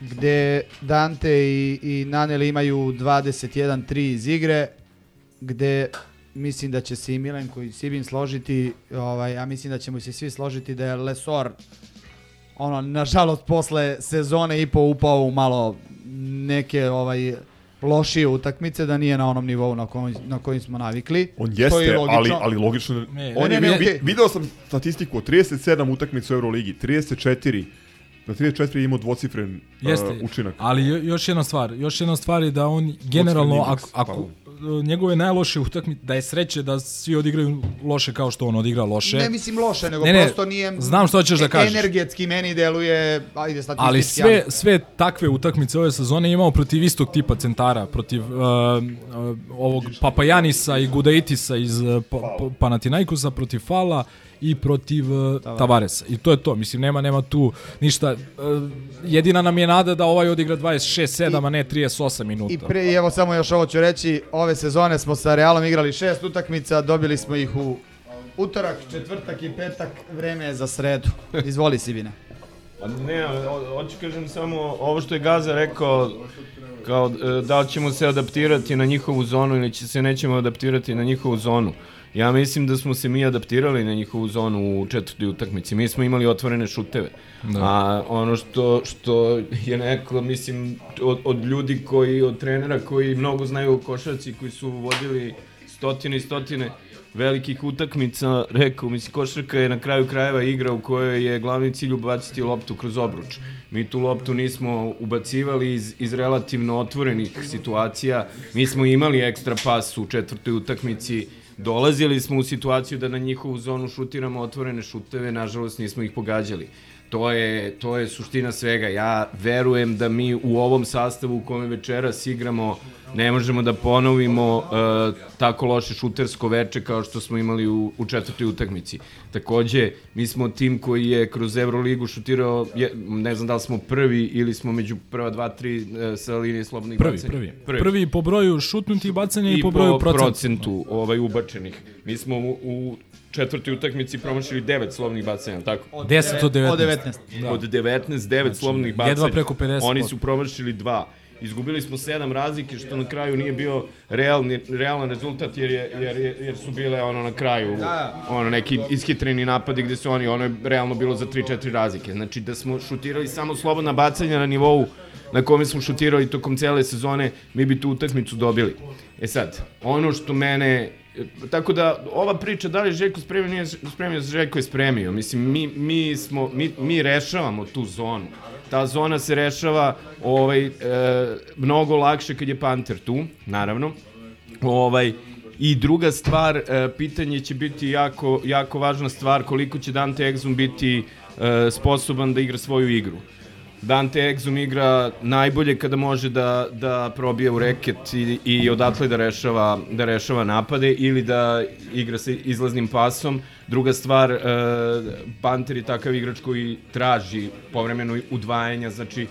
[SPEAKER 8] gde Dante i, i Naneli imaju 21-3 iz igre, gde mislim da će se i Milenko i Sibin složiti, ovaj, ja mislim da ćemo se svi složiti da je Lesor ono, nažalost, posle sezone i po upao u malo neke ovaj lošije utakmice, da nije na onom nivou na kojim, na kojim smo navikli.
[SPEAKER 7] On
[SPEAKER 8] što je
[SPEAKER 7] jeste,
[SPEAKER 8] logično.
[SPEAKER 7] ali, ali logično...
[SPEAKER 10] Ne,
[SPEAKER 7] on
[SPEAKER 8] ne,
[SPEAKER 7] je,
[SPEAKER 8] ne,
[SPEAKER 7] vi-
[SPEAKER 8] okej.
[SPEAKER 7] Video sam statistiku, 37 utakmica u Euroligi, 34, na 34 je imao dvocifren
[SPEAKER 10] Jeste,
[SPEAKER 7] uh, učinak.
[SPEAKER 10] ali jo- još jedna stvar, još jedna stvar je da on generalno, ako, ako
[SPEAKER 7] pardon.
[SPEAKER 10] Njegove najloše utakmice, da je sreće da svi odigraju loše kao što on odigra loše.
[SPEAKER 8] Ne mislim loše, nego
[SPEAKER 10] Ne, ne,
[SPEAKER 8] prosto nije...
[SPEAKER 10] znam što hoćeš da kažeš.
[SPEAKER 8] Energetski meni deluje, ajde statistički.
[SPEAKER 10] Ali sve, sve takve utakmice ove sezone imao protiv istog tipa centara, protiv uh, uh, ovog Papajanisa i Gudaitisa iz uh, pa, pa, Panathinaikosa, protiv Fala i protiv uh, Tavaresa. I to je to. Mislim, nema nema tu ništa. Uh, jedina nam je nada da ovaj odigra 26-7, a ne 38 minuta.
[SPEAKER 8] I pre, i evo samo još ovo ću reći, ove sezone smo sa Realom igrali šest utakmica, dobili smo ih u utorak, četvrtak i petak, vreme je za sredu. Izvoli Sibine.
[SPEAKER 16] Pa ne, ho- hoću kažem samo ovo što je Gaza rekao, kao e, da li ćemo se adaptirati na njihovu zonu ili će se nećemo adaptirati na njihovu zonu. Ja mislim da smo se mi adaptirali na njihovu zonu u četvrtoj utakmici. Mi smo imali otvorene šuteve.
[SPEAKER 10] Da.
[SPEAKER 16] A ono što, što je neko, mislim, od, od ljudi koji, od trenera koji mnogo znaju o košarci, koji su vodili stotine i stotine velikih utakmica, rekao, mislim, košarka je na kraju krajeva igra u kojoj je glavni cilj ubaciti loptu kroz obruč. Mi tu loptu nismo ubacivali iz, iz relativno otvorenih situacija. Mi smo imali ekstra pas u četvrtoj utakmici, dolazili smo u situaciju da na njihovu zonu šutiramo otvorene šuteve, nažalost nismo ih pogađali. To je, to je suština svega. Ja verujem da mi u ovom sastavu u kome večeras igramo ne možemo da ponovimo uh, tako loše šutersko veče kao što smo imali u, u četvrtoj utakmici. Takođe, mi smo tim koji je kroz Euroligu šutirao, je, ne znam da li smo prvi ili smo među prva dva, tri uh, sa linije slobodnih
[SPEAKER 10] Prvi,
[SPEAKER 16] bacanja.
[SPEAKER 10] prvi. Prvi. prvi po broju šutnutih bacanja i,
[SPEAKER 16] I
[SPEAKER 10] po broju procentu.
[SPEAKER 16] procentu ovaj, ubačenih. Mi smo u, u četvrtoj utakmici promašili 9 slovnih bacanja, tako?
[SPEAKER 10] Od 10 od 19.
[SPEAKER 8] Od 19.
[SPEAKER 10] Da.
[SPEAKER 16] Od 19, 9
[SPEAKER 10] Znači,
[SPEAKER 16] slovnih
[SPEAKER 10] jedva
[SPEAKER 16] bacanja.
[SPEAKER 10] preko 50%.
[SPEAKER 16] Oni su promašili 2. Izgubili smo 7 razlike, što na kraju nije bio realni, realan rezultat, jer, je, jer, je, jer su bile ono na kraju
[SPEAKER 8] Da.
[SPEAKER 16] ono neki ishitreni napadi gde su oni, ono je realno bilo za 3-4 razlike. Znači da smo šutirali samo slobodna bacanja na nivou na kome smo šutirali tokom cele sezone, mi bi tu utakmicu dobili. E sad, ono što mene tako da ova priča da li je Željko spremio nije spremio Željko je spremio mislim mi mi smo mi mi rešavamo tu zonu ta zona se rešava ovaj e, mnogo lakše kad je Panter tu naravno ovaj I druga stvar, e, pitanje će biti jako, jako važna stvar, koliko će Dante Exum biti e, sposoban da igra svoju igru. Dante Exum igra najbolje kada može da, da probije u reket i, i odatle da rešava, da rešava napade ili da igra sa izlaznim pasom. Druga stvar, e, Panter je takav igrač koji traži povremeno udvajanja, znači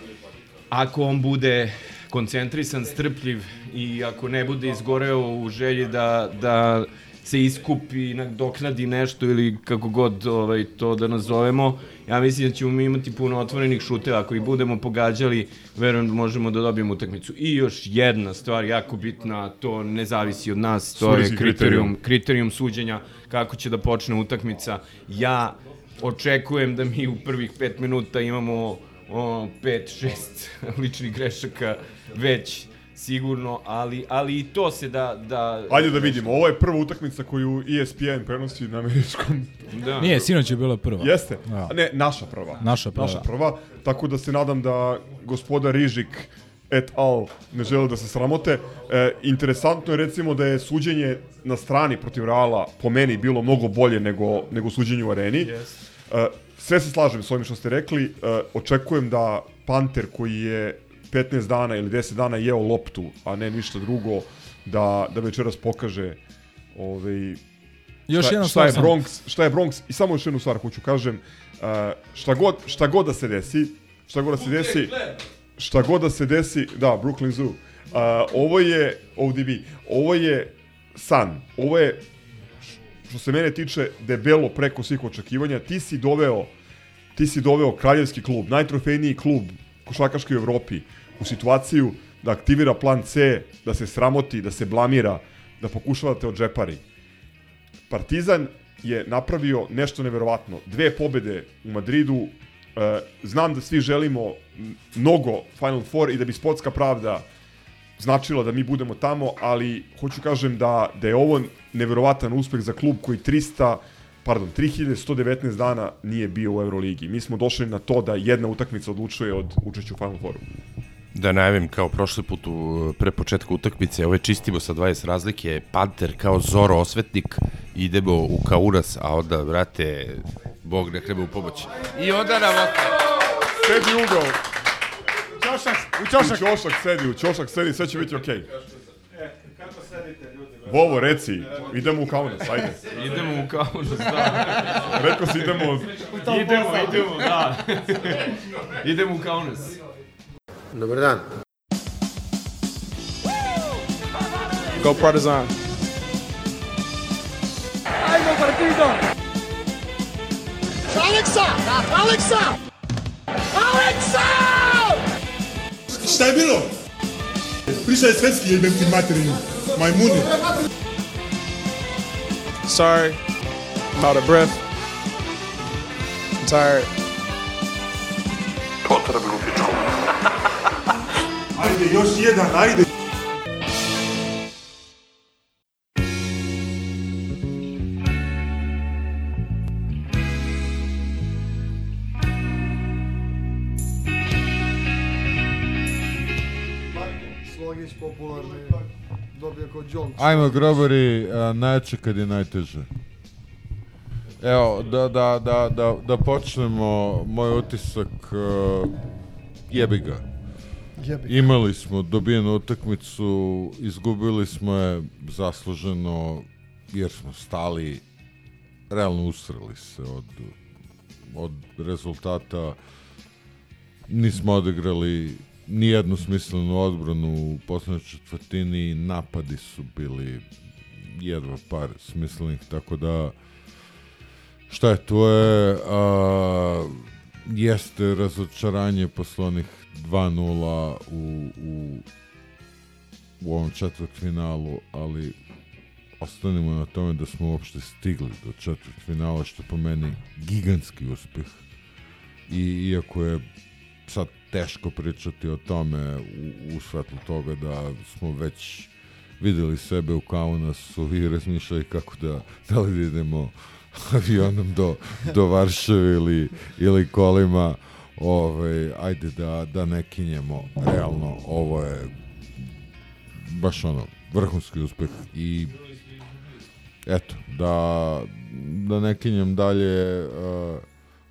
[SPEAKER 16] ako on bude koncentrisan, strpljiv i ako ne bude izgoreo u želji da, da se iskupi, nadoknadi nešto ili kako god ovaj, to da nazovemo, ja mislim da ćemo mi imati puno otvorenih šuteva. Ako ih budemo pogađali, verujem da možemo da dobijemo utakmicu. I još jedna stvar jako bitna, to ne zavisi od nas, to je kriterijum,
[SPEAKER 7] kriterijum.
[SPEAKER 16] kriterijum suđenja kako će da počne utakmica. Ja očekujem da mi u prvih pet minuta imamo o, pet, šest ličnih grešaka već sigurno, ali, ali i to se da... da
[SPEAKER 7] Ajde da vidimo, ovo je prva utakmica koju ESPN prenosi na američkom.
[SPEAKER 16] Da.
[SPEAKER 10] Nije, sinoć je bila prva.
[SPEAKER 7] Jeste?
[SPEAKER 10] Da.
[SPEAKER 7] Ne, naša prva.
[SPEAKER 10] Naša prva.
[SPEAKER 7] Naša prva, tako da se nadam da gospoda Rižik et al ne žele da se sramote. E, interesantno je recimo da je suđenje na strani protiv Reala po meni bilo mnogo bolje nego, nego suđenje u areni.
[SPEAKER 16] Yes.
[SPEAKER 7] E, sve se slažem s ovim što ste rekli. E, očekujem da Panter koji je 15 dana ili 10 dana jeo loptu, a ne ništa drugo, da, da večeras pokaže ovaj,
[SPEAKER 10] Još
[SPEAKER 7] šta,
[SPEAKER 10] jedna
[SPEAKER 7] šta
[SPEAKER 10] stvar
[SPEAKER 7] je. Bronx, šta je Bronx i samo još jednu stvar hoću kažem, uh, šta god šta god da se desi, šta god da se desi, šta god da se desi, da, Brooklyn Zoo. Uh, ovo je ODB, ovo je san. Ovo je što se mene tiče debelo preko svih očekivanja. Ti si doveo ti si doveo kraljevski klub, najtrofejniji klub košarkaški u Evropi u situaciju da aktivira plan C, da se sramoti, da se blamira, da pokušava da te odžepari. Partizan je napravio nešto neverovatno. Dve pobede u Madridu. E, znam da svi želimo mnogo Final Four i da bi sportska pravda značila da mi budemo tamo, ali hoću kažem da, da je ovo neverovatan uspeh za klub koji 300 pardon, 3119 dana nije bio u Euroligi. Mi smo došli na to da jedna utakmica odlučuje od učešća u Final Fouru.
[SPEAKER 17] Da najavim kao prošli put u, pre početka utakmice, ove čistimo sa 20 razlike, Panter kao Zoro osvetnik, idemo u Kaunas, a onda, brate, Bog ne treba u pomoć. I onda nam
[SPEAKER 7] Sedi u ugao.
[SPEAKER 8] Ćošak, u
[SPEAKER 7] ćošak. U ćošak sedi, u ćošak sedi, sve će biti okej. Vovo, reci, idemo u Kaunas, ajde.
[SPEAKER 16] Idemo u Kaunas, da.
[SPEAKER 7] Rekao si idemo...
[SPEAKER 16] Idemo, idemo, da. idemo u Kaunas.
[SPEAKER 5] Dobar dan.
[SPEAKER 13] Go Partizan.
[SPEAKER 12] Ajmo partido! Aleksa! Aleksa! Aleksa!
[SPEAKER 18] Šta je bilo? Pričaj svetski jebem ti materinu. Majmuni.
[SPEAKER 13] Sorry. I'm out of breath. I'm tired.
[SPEAKER 18] Potrebu pičku. Ajde, još jedan, ajde.
[SPEAKER 1] Slogić popularni dobio.
[SPEAKER 3] Ajmo, grobari, a, najjače kad je najteže. Evo, da, da, da, da, da počnemo, moj utisak, uh, jebi ga. Imali smo dobijenu utakmicu, izgubili smo je zasluženo, jer smo stali, realno usrali se od, od rezultata. Nismo odigrali nijednu smislenu odbranu u poslednjoj četvrtini, napadi su bili jedva par smislenih, tako da šta je, to je a, jeste razočaranje posle onih 2-0 u, u, u ovom četvrtfinalu, ali ostanemo na tome da smo uopšte stigli do četvrtfinala, što po meni gigantski uspeh. I iako je sad teško pričati o tome u, u svetlu toga da smo već videli sebe u Kaunasu i razmišljali kako da, da li da idemo avionom do, do Varšave ili, ili kolima ovaj, ajde da, da ne kinjemo realno ovo je baš ono vrhunski uspeh i eto da, da ne kinjem dalje uh,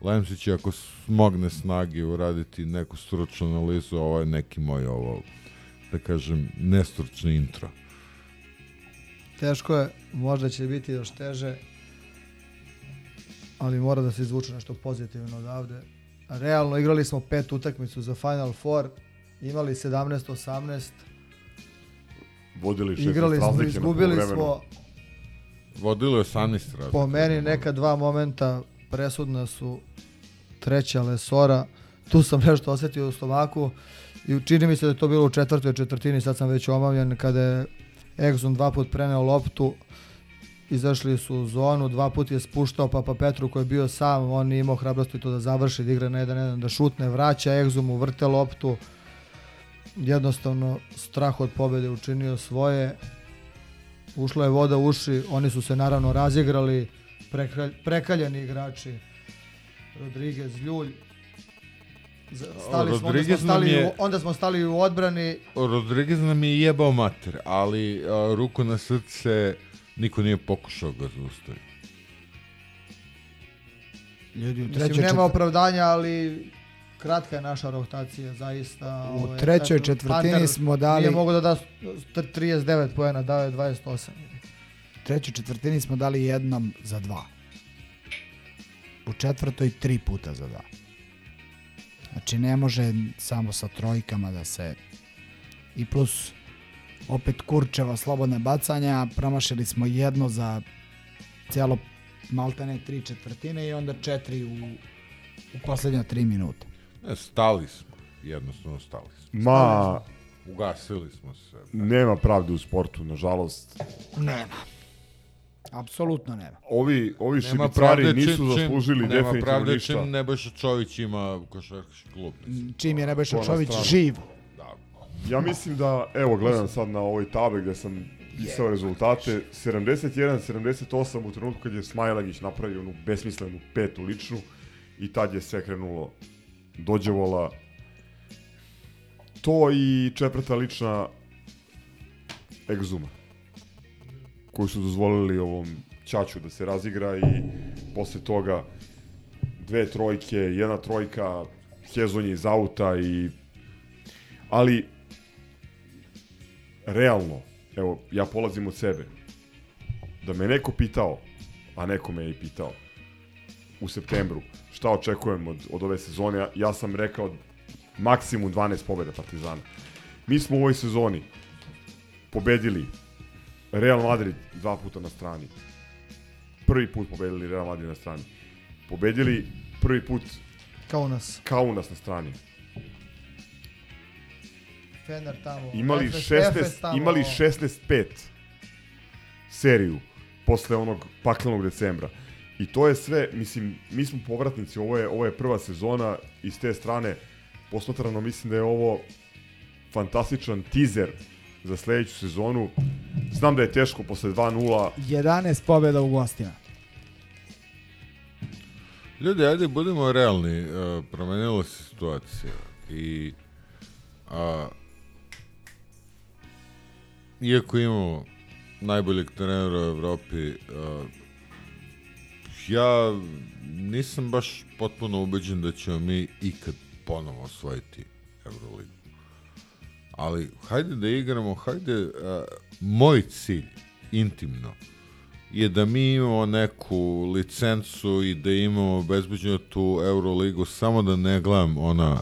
[SPEAKER 3] Lemsić će ako smogne snage uraditi neku stručnu analizu, ovo je neki moj ovo, da kažem, nestručni intro.
[SPEAKER 1] Teško je, možda će biti još teže, ali mora da se izvuče nešto pozitivno odavde. Realno igrali smo pet utakmicu za Final Four, imali 17-18,
[SPEAKER 7] Vodili šest
[SPEAKER 1] igrali smo,
[SPEAKER 7] razlike
[SPEAKER 1] izgubili smo,
[SPEAKER 3] Vodilo je 18 razlika.
[SPEAKER 1] po meni neka dva momenta presudna su treća Lesora, tu sam nešto osetio u stomaku i čini mi se da je to bilo u četvrtoj četvrtini, sad sam već omavljen kada je Exum dva put preneo loptu, izašli su u zonu, dva put je spuštao Papa Petru koji je bio sam, on nije imao hrabrosti to da završi, da igra na jedan jedan, da šutne, vraća Exum, vrte loptu, jednostavno strah od pobede učinio svoje, ušla je voda u uši, oni su se naravno razigrali, prekalj, prekaljeni igrači, Rodriguez, Ljulj, stali smo, onda, smo stali,
[SPEAKER 3] je-
[SPEAKER 1] u, onda smo stali u odbrani,
[SPEAKER 3] Rodriguez nam je jebao mater, ali a, ruku na srce niko nije pokušao ga zaustaviti.
[SPEAKER 8] Ljudi, u trećoj
[SPEAKER 1] nema opravdanja, ali kratka je naša rotacija, zaista.
[SPEAKER 8] U
[SPEAKER 1] ovaj,
[SPEAKER 8] trećoj
[SPEAKER 1] eto,
[SPEAKER 8] četvrtini
[SPEAKER 1] Panter
[SPEAKER 8] smo dali-
[SPEAKER 1] Nije mogo da da st- 39 poena, dao je 28.
[SPEAKER 8] trećoj četvrtini smo dali jednom za dva. U četvrtoj tri puta za dva. Znači ne može samo sa trojkama da se... I plus opet Kurčeva slobodne bacanja, promašili smo jedno za cijelo maltene tri četvrtine i onda četiri u, u posljednja tri minuta.
[SPEAKER 3] Ne, stali smo. Jednostavno stali smo.
[SPEAKER 7] Ma,
[SPEAKER 3] Ugasili smo se.
[SPEAKER 7] nema pravde u sportu, nažalost.
[SPEAKER 8] Nema. Apsolutno nema.
[SPEAKER 7] Ovi, ovi
[SPEAKER 3] Nema
[SPEAKER 7] šibicari
[SPEAKER 3] pravde
[SPEAKER 7] nisu
[SPEAKER 3] čim-
[SPEAKER 7] zaslužili
[SPEAKER 3] nema
[SPEAKER 7] definitivno
[SPEAKER 3] pravde
[SPEAKER 7] ništa.
[SPEAKER 3] čim Nebojša Čović ima košarkaški klub. mislim.
[SPEAKER 8] Čim je Nebojša Čović
[SPEAKER 7] stranu.
[SPEAKER 8] živ.
[SPEAKER 7] Ja mislim da, evo gledam sad na ovoj tabli gde sam pisao rezultate, 71-78 u trenutku kad je Smajlagić napravio onu besmislenu petu ličnu i tad je sve krenulo dođevola. to i četvrta lična egzuma koju su dozvolili ovom Ćaću da se razigra i posle toga dve trojke, jedna trojka, Hezonje iz auta i ali realno, evo, ja polazim od sebe. Da me neko pitao, a neko me je i pitao u septembru, šta očekujem od, od ove sezone, ja, sam rekao maksimum 12 pobjeda Partizana. Mi smo u ovoj sezoni pobedili Real Madrid dva puta na strani. Prvi put pobedili Real Madrid na strani. Pobedili prvi put
[SPEAKER 1] Kaunas.
[SPEAKER 7] Kaunas na strani.
[SPEAKER 1] Fener tamo.
[SPEAKER 7] Imali
[SPEAKER 1] Efes-
[SPEAKER 7] 16
[SPEAKER 1] Efes tamo.
[SPEAKER 7] imali 16-5 seriju posle onog paklenog decembra. I to je sve, mislim, mi smo povratnici, ovo je, ovo je prva sezona i s te strane posmatrano mislim da je ovo fantastičan teaser za sledeću sezonu. Znam da je teško posle 2-0
[SPEAKER 8] 11 pobjeda u gostima.
[SPEAKER 3] Ljudi, ajde, budemo realni. Uh, promenila se situacija. I a, iako imamo najboljeg trenera u Evropi, a, ja nisam baš potpuno ubeđen da ćemo mi ikad ponovo osvojiti Euroligu. Ali hajde da igramo, hajde, a, moj cilj, intimno, je da mi imamo neku licencu i da imamo bezbeđeno tu Euroligu, samo da ne gledam ona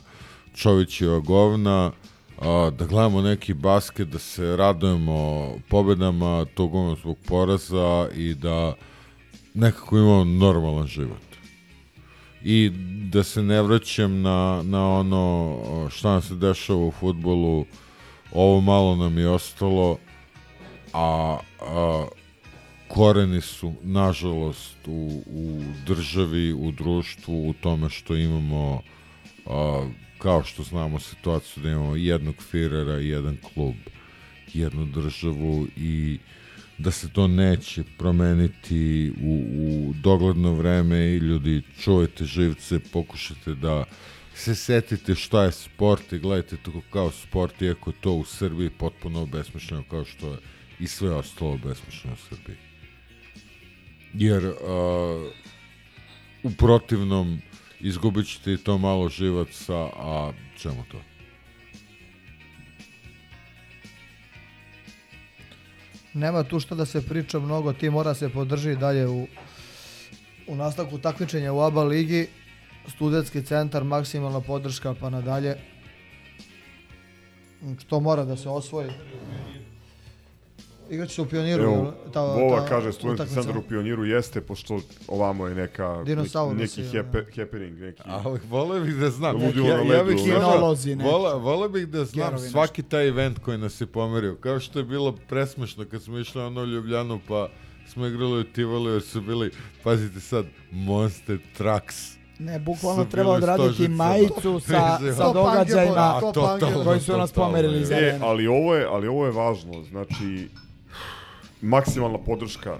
[SPEAKER 3] Čovićeva govna, a, da gledamo neki basket, da se radujemo pobedama, tugom zbog poraza i da nekako imamo normalan život. I da se ne vraćam na, na ono šta nam se dešava u futbolu, ovo malo nam je ostalo, a, a koreni su, nažalost, u, u državi, u društvu, u tome što imamo, a, kao što znamo situaciju da imamo jednog firera, jedan klub, jednu državu i da se to neće promeniti u, u dogledno vreme i ljudi čuvajte živce, pokušajte da se setite šta je sport i gledajte to kao sport, iako je to u Srbiji potpuno obesmišljeno kao što je i sve ostalo obesmišljeno u Srbiji. Jer uh, u protivnom izgubit ćete i to malo živaca, a čemu to?
[SPEAKER 1] Nema tu što da se priča mnogo, ti mora se podrži dalje u, u nastavku takmičenja u ABA ligi. Studentski centar, maksimalna podrška pa nadalje. Što mora da se osvoji? Igraće se u pioniru.
[SPEAKER 7] Evo,
[SPEAKER 1] ta,
[SPEAKER 7] Vova
[SPEAKER 1] ta
[SPEAKER 7] kaže studentski centar u pioniru jeste, pošto ovamo je neka,
[SPEAKER 1] Dinosaurus
[SPEAKER 7] neki,
[SPEAKER 1] je,
[SPEAKER 7] hape, happening, neki...
[SPEAKER 3] Ali vole bih da znam.
[SPEAKER 7] Ludilo
[SPEAKER 3] ja, ja
[SPEAKER 7] ledu,
[SPEAKER 3] bih.
[SPEAKER 8] Kinolozi.
[SPEAKER 3] Vole, vole bih da znam
[SPEAKER 8] Gerovi
[SPEAKER 3] svaki taj event koji nas je pomerio. Kao što je bilo presmešno kad smo išli ono u Ljubljanu pa smo igrali u Tivoli jer su bili, pazite sad, Monster Trucks.
[SPEAKER 8] Ne, bukvalno treba odraditi majicu sa, sa događajima
[SPEAKER 3] A,
[SPEAKER 8] koji su nas pomerili
[SPEAKER 3] je.
[SPEAKER 7] E, ali ovo je, ali ovo je važno, znači maksimalna podrška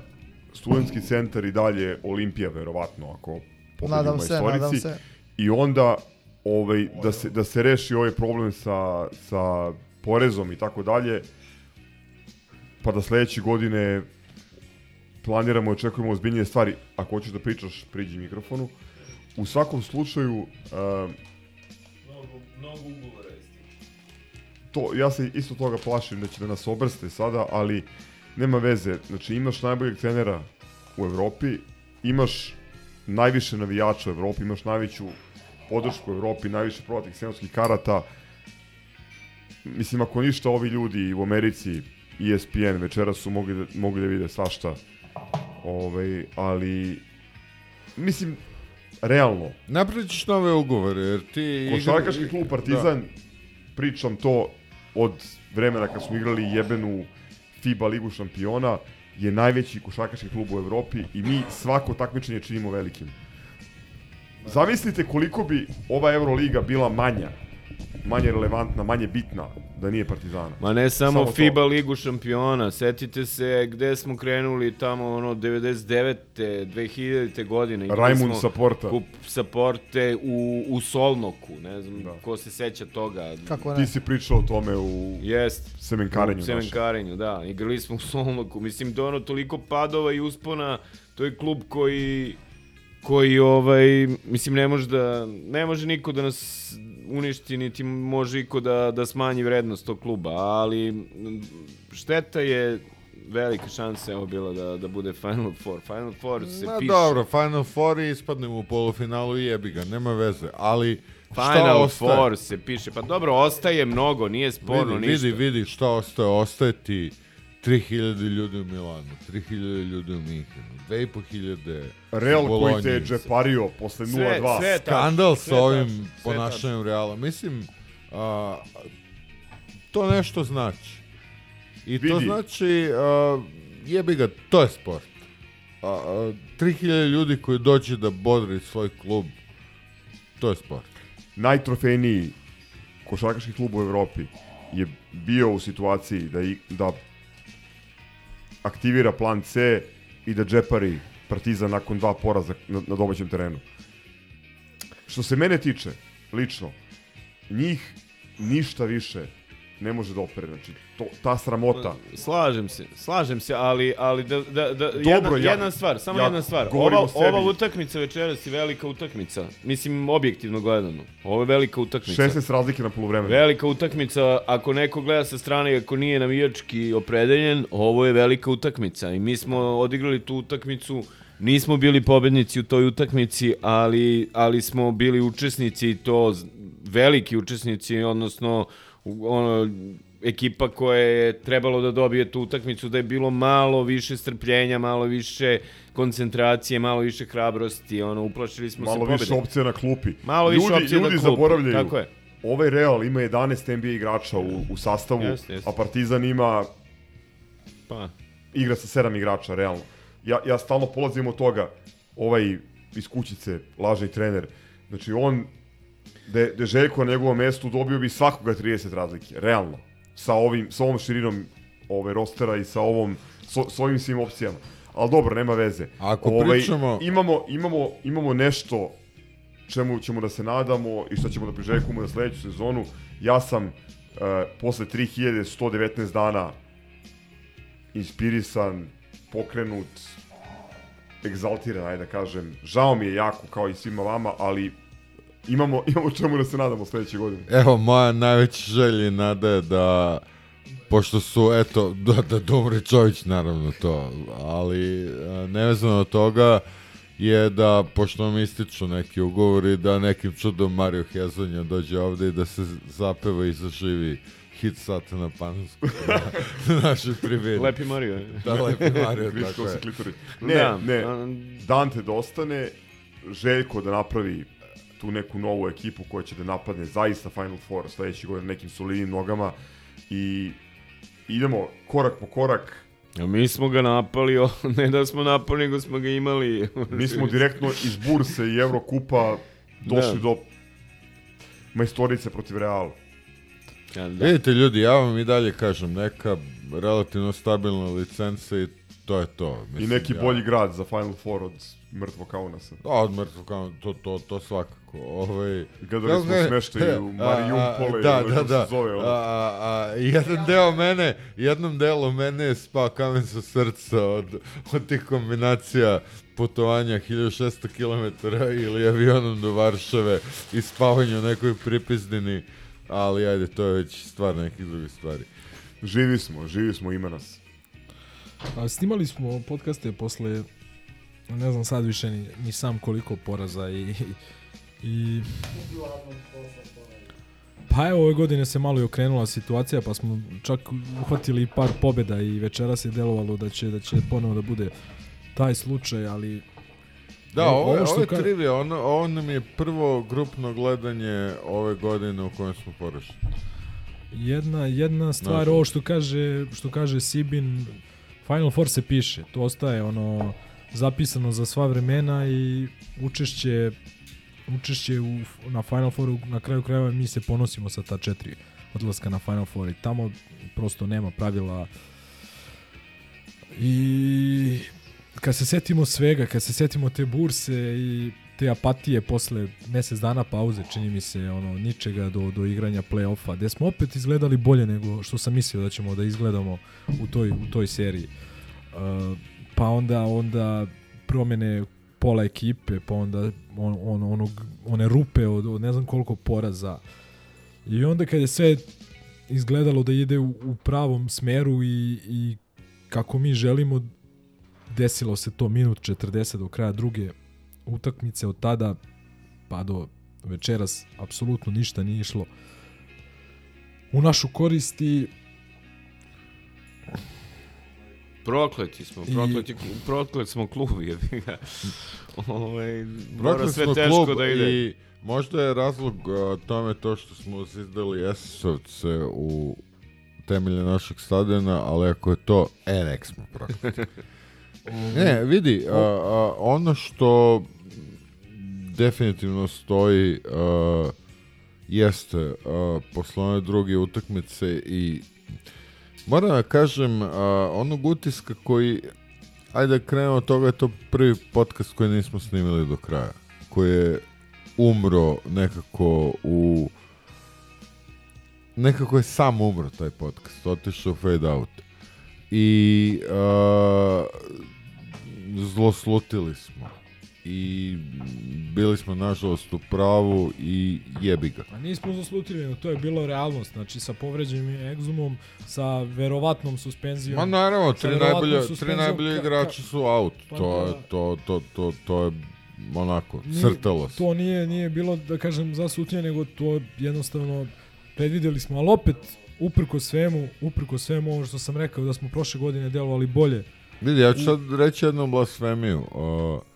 [SPEAKER 7] studentski centar i dalje Olimpija verovatno ako
[SPEAKER 1] Nadam se, nadam se.
[SPEAKER 7] I onda ovaj da se da se reši ovaj problem sa sa porezom i tako dalje. Pa da sledeće godine planiramo i očekujemo ozbiljnije stvari. Ako hoćeš da pričaš, priđi mikrofonu. U svakom slučaju uh, to, ja se isto toga plašim da će da nas obrste sada, ali nema veze. Znači, imaš najboljeg trenera u Evropi, imaš najviše navijača u Evropi, imaš najveću podršku u Evropi, najviše prodatih sezonskih karata. Mislim, ako ništa, ovi ljudi u Americi, ESPN, večera su mogli da, mogli da vide svašta. Ovaj, ali, mislim, realno,
[SPEAKER 3] Napravit ćeš nove ugovore, jer ti...
[SPEAKER 7] Košarkaški klub Partizan, pričam to od vremena kad smo igrali jebenu FIBA ligu šampiona, je najveći košarkaški klub u Evropi i mi svako takmičenje činimo velikim. Zamislite koliko bi ova Euroliga bila manja manje relevantna, manje bitna da nije Partizana.
[SPEAKER 16] Ma ne samo,
[SPEAKER 7] Samo
[SPEAKER 16] samo
[SPEAKER 7] to.
[SPEAKER 16] FIBA ligu šampiona, setite se gde smo krenuli tamo ono 99. 2000. godine.
[SPEAKER 7] Rajmund
[SPEAKER 16] smo
[SPEAKER 7] Saporta.
[SPEAKER 16] Kup Saporte u, u Solnoku, ne znam da. ko se seća toga.
[SPEAKER 1] Kako
[SPEAKER 7] Ti si pričao o tome u
[SPEAKER 16] Jest.
[SPEAKER 7] semenkarenju.
[SPEAKER 16] U semenkarenju, da. Igrali smo u Solnoku. Mislim, da ono toliko padova i uspona, to je klub koji koji ovaj mislim ne može da ne može niko da nas uništi niti može iko da da smanji vrednost tog kluba ali šteta je velika šansa evo bila da da bude Final Four. Final Four se
[SPEAKER 3] Ma
[SPEAKER 16] piše.
[SPEAKER 3] dobro, Final Four i ispadnemo u polufinalu i jebi ga, nema veze, ali
[SPEAKER 16] Final? Four se piše. Pa dobro, ostaje mnogo, nije sporno
[SPEAKER 3] vidi,
[SPEAKER 16] ništa.
[SPEAKER 3] Vidi, vidi, šta ostaje? Ostaje ti 3000 ljudi u Milanu, 3000 ljudi u Minhenu, 2500
[SPEAKER 7] Real
[SPEAKER 3] u
[SPEAKER 7] koji te je džepario posle 0-2.
[SPEAKER 16] Sve-
[SPEAKER 3] Skandal
[SPEAKER 16] sve
[SPEAKER 3] sa ovim
[SPEAKER 16] sve
[SPEAKER 3] ponašanjem Reala. Mislim, a, to nešto znači. I to
[SPEAKER 7] Vidi.
[SPEAKER 3] znači, a, jebi ga, to je sport. A, a, 3000 ljudi koji dođe da bodri svoj klub, to je sport.
[SPEAKER 7] najtrofejniji košarkaški klub u Evropi je bio u situaciji da, i, da aktivira plan C i da džepari Partizan nakon dva poraza na, na domaćem terenu. Što se mene tiče, lično, njih ništa više ne može da opere. Znači, to, ta sramota.
[SPEAKER 16] Slažem se, slažem se, ali, ali da, da, da
[SPEAKER 7] Dobro,
[SPEAKER 16] jedna,
[SPEAKER 7] ja-
[SPEAKER 16] jedna stvar, samo
[SPEAKER 7] ja
[SPEAKER 16] jedna stvar. Ova, ova utakmica večeras je velika utakmica. Mislim, objektivno gledano. Ovo je velika utakmica.
[SPEAKER 7] 16 razlike na polovremenu.
[SPEAKER 16] Velika utakmica, ako neko gleda sa strane i ako nije navijački opredeljen, ovo je velika utakmica i mi smo odigrali tu utakmicu, nismo bili pobednici u toj utakmici, ali, ali smo bili učesnici i to veliki učesnici, odnosno ono, ekipa koja je trebalo da dobije tu utakmicu, da je bilo malo više strpljenja, malo više koncentracije, malo više hrabrosti, ono, uplašili smo se
[SPEAKER 7] Malo
[SPEAKER 16] pobede.
[SPEAKER 7] više opcija na klupi.
[SPEAKER 16] Malo više
[SPEAKER 7] ljudi,
[SPEAKER 16] opcija na
[SPEAKER 7] ljudi
[SPEAKER 16] klupi,
[SPEAKER 7] zaboravljaju.
[SPEAKER 16] tako je.
[SPEAKER 7] Ovaj Real ima 11 NBA igrača u, u sastavu,
[SPEAKER 16] Jeste, jeste.
[SPEAKER 7] a Partizan ima
[SPEAKER 16] Pa,
[SPEAKER 7] igra sa sedam igrača, realno. Ja, ja stalno polazim od toga, ovaj iz kućice, lažni trener, znači on, da de Željko na njegovom mestu dobio bi svakoga 30 razlike, realno. Sa, ovim, sa ovom širinom ove rostera i sa ovom, so, s ovim svim opcijama. Ali dobro, nema veze.
[SPEAKER 3] Ako pričamo-
[SPEAKER 7] Imamo, imamo, imamo nešto čemu ćemo da se nadamo i što ćemo da priželjkujemo za sledeću sezonu. Ja sam uh, posle 3119 dana inspirisan, pokrenut, egzaltiran, ajde da kažem. Žao mi je jako, kao i svima vama, ali imamo, imamo čemu da se nadamo sledeće godine.
[SPEAKER 3] Evo, moja najveća želja i nada je da, pošto su, eto, da, da Domre Čović, naravno to, ali a, nevezano od toga je da, pošto vam ističu neki ugovori, da nekim čudom Mario Hezonja dođe ovde i da se zapeva i zaživi hit sata na Panonsku na, na našoj tribini.
[SPEAKER 16] Lepi Mario.
[SPEAKER 3] Da, Lepi Mario, tako je.
[SPEAKER 7] klitori. Ne,
[SPEAKER 16] Da,
[SPEAKER 7] ne, Dante da ostane, Željko da napravi tu neku novu ekipu koja će da napadne zaista Final Four sledeće godine nekim solidnim nogama i idemo korak po korak.
[SPEAKER 16] A mi smo ga napali, o, ne da smo napali, nego smo ga imali.
[SPEAKER 7] Mi smo direktno iz Burse i Evrokupa došli
[SPEAKER 16] Da.
[SPEAKER 7] do majstorice protiv Reala.
[SPEAKER 16] Ja, da.
[SPEAKER 3] Vidite ljudi, ja vam i dalje kažem, neka relativno stabilna licenca i to je to.
[SPEAKER 7] I neki bolji grad za Final Four od mrtvog Kaunasa.
[SPEAKER 3] Da, od mrtvog kao, to, to, to svakako. Ovaj,
[SPEAKER 7] Gledali smo smeštaj u Marijumpole,
[SPEAKER 3] Da, da,
[SPEAKER 7] kako se
[SPEAKER 3] da.
[SPEAKER 7] zove, ono.
[SPEAKER 3] A, a, a, jedan deo mene, jednom delu mene je spao kamen sa srca od, od tih kombinacija putovanja 1600 km ili avionom do Varšave i spavanja u nekoj pripizdini, ali ajde, to je već stvar nekih drugih stvari.
[SPEAKER 7] Živi smo, živi smo, ima nas.
[SPEAKER 10] A, snimali smo podcaste posle, ne znam sad više ni, ni sam koliko poraza i, i Pa evo, ove godine se malo i okrenula situacija, pa smo čak uhvatili par pobeda i večera se delovalo da će, da će ponovo da bude taj slučaj, ali...
[SPEAKER 3] Da, ovo, ovo,
[SPEAKER 10] što
[SPEAKER 3] je
[SPEAKER 10] ka-
[SPEAKER 3] trivija, ono, ovo nam je prvo grupno gledanje ove godine u kojem smo porašli.
[SPEAKER 10] Jedna, jedna stvar,
[SPEAKER 3] Nažalost.
[SPEAKER 10] ovo što kaže, što kaže Sibin, Final Four se piše, to ostaje ono zapisano za sva vremena i učešće učešće u, na Final Fouru, na kraju krajeva mi se ponosimo sa ta četiri odlaska na Final Four i tamo prosto nema pravila i kad se setimo svega, kad se setimo te burse i te apatije posle mesec dana pauze, čini mi se, ono, ničega do, do igranja play-offa, gde smo opet izgledali bolje nego što sam mislio da ćemo da izgledamo u toj, u toj seriji. Uh, pa onda, onda promene pola ekipe, pa onda on, on, onog, one rupe od, od ne znam koliko poraza. I onda kad je sve izgledalo da ide u, u pravom smeru i, i kako mi želimo, desilo se to minut 40 do kraja druge utakmice od tada pa do večeras apsolutno ništa nije išlo u našu korist i
[SPEAKER 16] Prokleti smo, prokleti, I... proklet smo klub, jebi ga. Ovaj, mora sve teško
[SPEAKER 3] klub
[SPEAKER 16] da ide.
[SPEAKER 3] I možda je razlog tome to što smo izdali Esesovce u temelje našeg stadiona, ali ako je to, e, nek smo prokleti. ne, vidi, a, a, ono što definitivno stoji a, jeste a, posle one druge utakmice i moram da kažem a, onog utiska koji ajde da krenemo od toga je to prvi podcast koji nismo snimili do kraja koji je umro nekako u nekako je sam umro taj podcast otišao u fade out. I uh, zloslutili smo i bili smo nažalost u pravu i jebi ga.
[SPEAKER 10] A nismo zaslutili, to je bilo realnost. Znači sa povređenim egzumom, sa verovatnom suspenzijom.
[SPEAKER 3] Ma naravno, tri najbolje, tri najbolje igrači su out.
[SPEAKER 10] Pa
[SPEAKER 3] to, je,
[SPEAKER 10] da.
[SPEAKER 3] to, to, to, to je onako,
[SPEAKER 10] Nije-
[SPEAKER 3] crtalo se.
[SPEAKER 10] To nije, nije bilo, da kažem, zasutnje, nego to jednostavno predvideli smo, ali opet, uprko svemu, uprko svemu ovo što sam rekao, da smo prošle godine delovali bolje.
[SPEAKER 3] Vidi, ja ću sad reći jednu blasfemiju. Uh,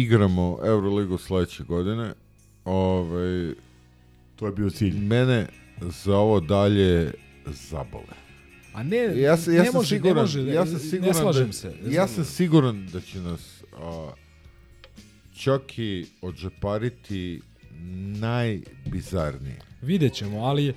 [SPEAKER 3] igramo Euroligu sledeće godine. Ovaj,
[SPEAKER 7] to je bio cilj.
[SPEAKER 3] Mene za ovo dalje zabole.
[SPEAKER 10] A ne,
[SPEAKER 3] ja sam, ja
[SPEAKER 10] ne
[SPEAKER 3] sam
[SPEAKER 10] može,
[SPEAKER 3] siguran,
[SPEAKER 10] ne može,
[SPEAKER 3] ja sam
[SPEAKER 10] ne
[SPEAKER 3] siguran
[SPEAKER 10] slažem
[SPEAKER 3] da,
[SPEAKER 10] se.
[SPEAKER 3] Ja sam siguran da će nas a, čak i odžepariti najbizarnije.
[SPEAKER 10] Vidjet ćemo, ali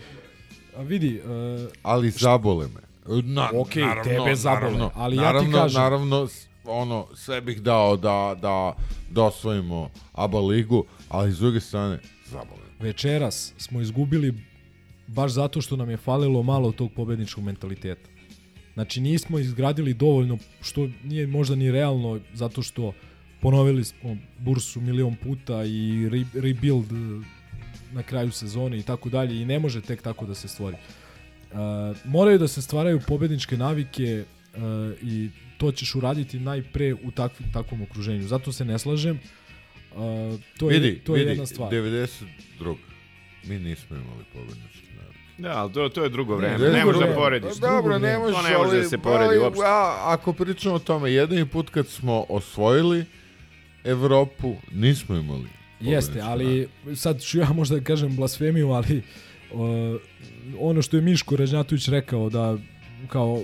[SPEAKER 10] vidi... Uh,
[SPEAKER 3] Ali zabole me. Na,
[SPEAKER 10] Okej,
[SPEAKER 3] naravno,
[SPEAKER 10] tebe zabole,
[SPEAKER 3] naravno,
[SPEAKER 10] ali ja ti
[SPEAKER 3] naravno,
[SPEAKER 10] kažem-
[SPEAKER 3] Naravno, ono, sve bih dao da, da, da osvojimo ABA ligu, ali s druge strane, zabole.
[SPEAKER 10] večeras smo izgubili baš zato što nam je falilo malo tog pobedničkog mentaliteta. Znači nismo izgradili dovoljno, što nije možda ni realno, zato što ponovili smo bursu milion puta i re, rebuild na kraju sezone i tako dalje i ne može tek tako da se stvori. Uh, moraju da se stvaraju pobedničke navike i to ćeš uraditi najpre u takv, takvom okruženju. Zato se ne slažem. Uh, to
[SPEAKER 3] vidi,
[SPEAKER 10] je, to je
[SPEAKER 3] vidi,
[SPEAKER 10] jedna stvar.
[SPEAKER 3] 92. Mi nismo imali pobedničke navike.
[SPEAKER 16] Da, ali to, to je drugo vreme.
[SPEAKER 3] Drugo
[SPEAKER 16] Ne možeš da porediš.
[SPEAKER 3] Pa Dobro, ne
[SPEAKER 16] To
[SPEAKER 3] možeš,
[SPEAKER 16] ne može da se poredi
[SPEAKER 3] ali,
[SPEAKER 16] uopšte.
[SPEAKER 3] a, ako pričamo o tome, jedini put kad smo osvojili Evropu, nismo imali
[SPEAKER 10] Jeste, ali sad ću ja možda kažem blasfemiju, ali uh, ono što je Miško Ražnjatović rekao da kao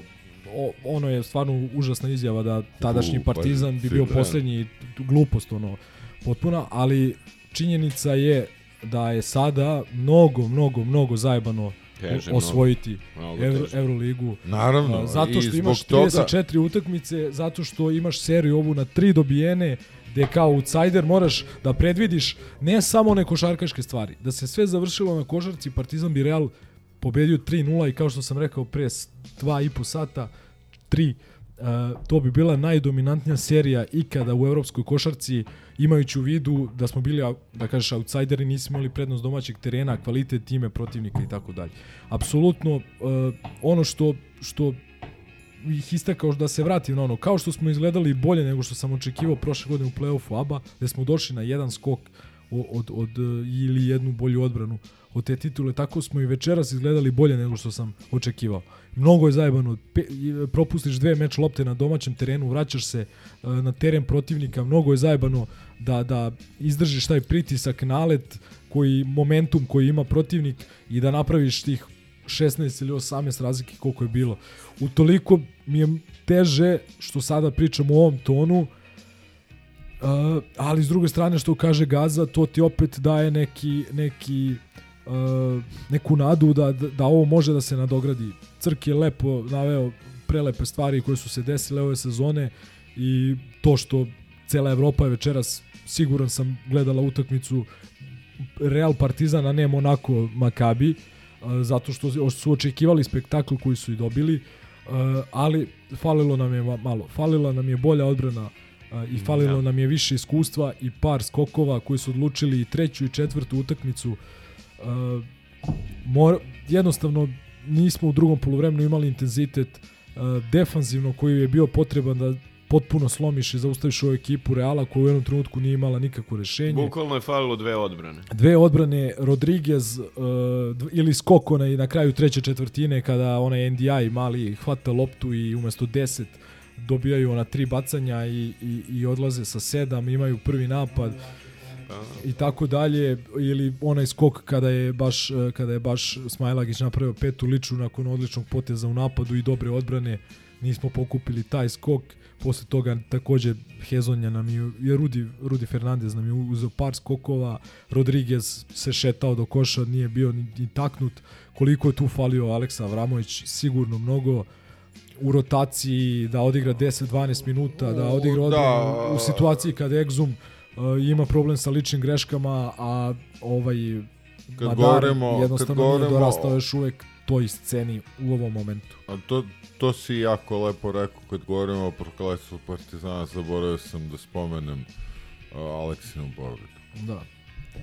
[SPEAKER 10] ono je stvarno užasna izjava da tadašnji
[SPEAKER 3] U, pa,
[SPEAKER 10] Partizan bi bio
[SPEAKER 3] sigurno.
[SPEAKER 10] poslednji glupost ono potpuna, ali činjenica je da je sada mnogo, mnogo, mnogo zajebano
[SPEAKER 3] Teže,
[SPEAKER 10] osvojiti
[SPEAKER 3] mnogo. Teže.
[SPEAKER 10] Euroligu.
[SPEAKER 3] Naravno,
[SPEAKER 10] zato što imaš
[SPEAKER 3] toga-
[SPEAKER 10] 34 utakmice, zato što imaš seriju ovu na tri dobijene, gde kao outsider moraš da predvidiš ne samo one košarkaške stvari, da se sve završilo na košarci, Partizan bi Real pobedio 3-0 i kao što sam rekao pre s- dva i po sata, 3 Uh, to bi bila najdominantnija serija ikada u evropskoj košarci imajući u vidu da smo bili da kažeš outsideri nismo imali prednost domaćeg terena kvalitet time protivnika i tako dalje. Apsolutno uh, ono što što ih istakao da se vratim na ono, kao što smo izgledali bolje nego što sam očekivao prošle godine u play-offu ABA, gde smo došli na jedan skok o- od, od, e, ili jednu bolju odbranu od te titule, tako smo i večeras izgledali bolje nego što sam očekivao. Mnogo je zajebano, pe, i, propustiš dve meč lopte na domaćem terenu, vraćaš se e, na teren protivnika, mnogo je zajebano da, da izdržiš taj pritisak, nalet, koji momentum koji ima protivnik i da napraviš tih 16 ili 18 razlike koliko je bilo. Utoliko mi je teže što sada pričam u ovom tonu Uh, ali s druge strane što kaže Gaza, to ti opet daje neki, neki uh, neku nadu da, da, da ovo može da se nadogradi. Crk je lepo naveo prelepe stvari koje su se desile ove sezone i to što cela Evropa je večeras siguran sam gledala utakmicu Real Partizana, ne Monako Makabi, uh, zato što su očekivali spektakl koji su i dobili, uh, ali falilo nam je ma- malo. Falila nam je bolja odbrana i falilo
[SPEAKER 17] Da.
[SPEAKER 10] nam je više iskustva i par skokova koji su odlučili i treću i četvrtu utakmicu. Uh, mor, jednostavno nismo u drugom poluvremenu imali intenzitet uh, defanzivno koji je bio potreban da potpuno slomiš i zaustaviš ovu ekipu Reala koja u jednom trenutku nije imala nikakvo rešenje.
[SPEAKER 16] Bukvalno je falilo dve odbrane.
[SPEAKER 10] Dve odbrane Rodriguez uh, ili skok onaj na kraju treće četvrtine kada onaj NDI mali hvata loptu i umesto 10 dobijaju ona tri bacanja i, i, i odlaze sa sedam, imaju prvi napad i tako dalje. Ili onaj skok kada je baš eh, kada je baš Smajlagić napravio petu liču nakon odličnog poteza u napadu i dobre odbrane nismo pokupili taj skok. Posle toga takođe Hezonja nam je je Rudi, Rudi Fernandez nam je uzeo par skokova. Rodriguez se šetao do koša nije bio ni, ni taknut. Koliko je tu falio Aleksa Avramović? Sigurno mnogo u rotaciji da odigra 10-12 minuta da odigra
[SPEAKER 3] da.
[SPEAKER 10] u situaciji kada Exum uh, ima problem sa ličnim greškama, a ovaj
[SPEAKER 3] Kad
[SPEAKER 10] Madar
[SPEAKER 3] govorimo- kad
[SPEAKER 10] jednostavno nije
[SPEAKER 3] govorimo-
[SPEAKER 10] dorastao još uvek toj sceni u ovom momentu.
[SPEAKER 3] A to, to si jako lepo rekao kad govorimo o prokletstvu Partizana, zaboravio sam da spomenem uh, Aleksinu povredu.
[SPEAKER 10] Da.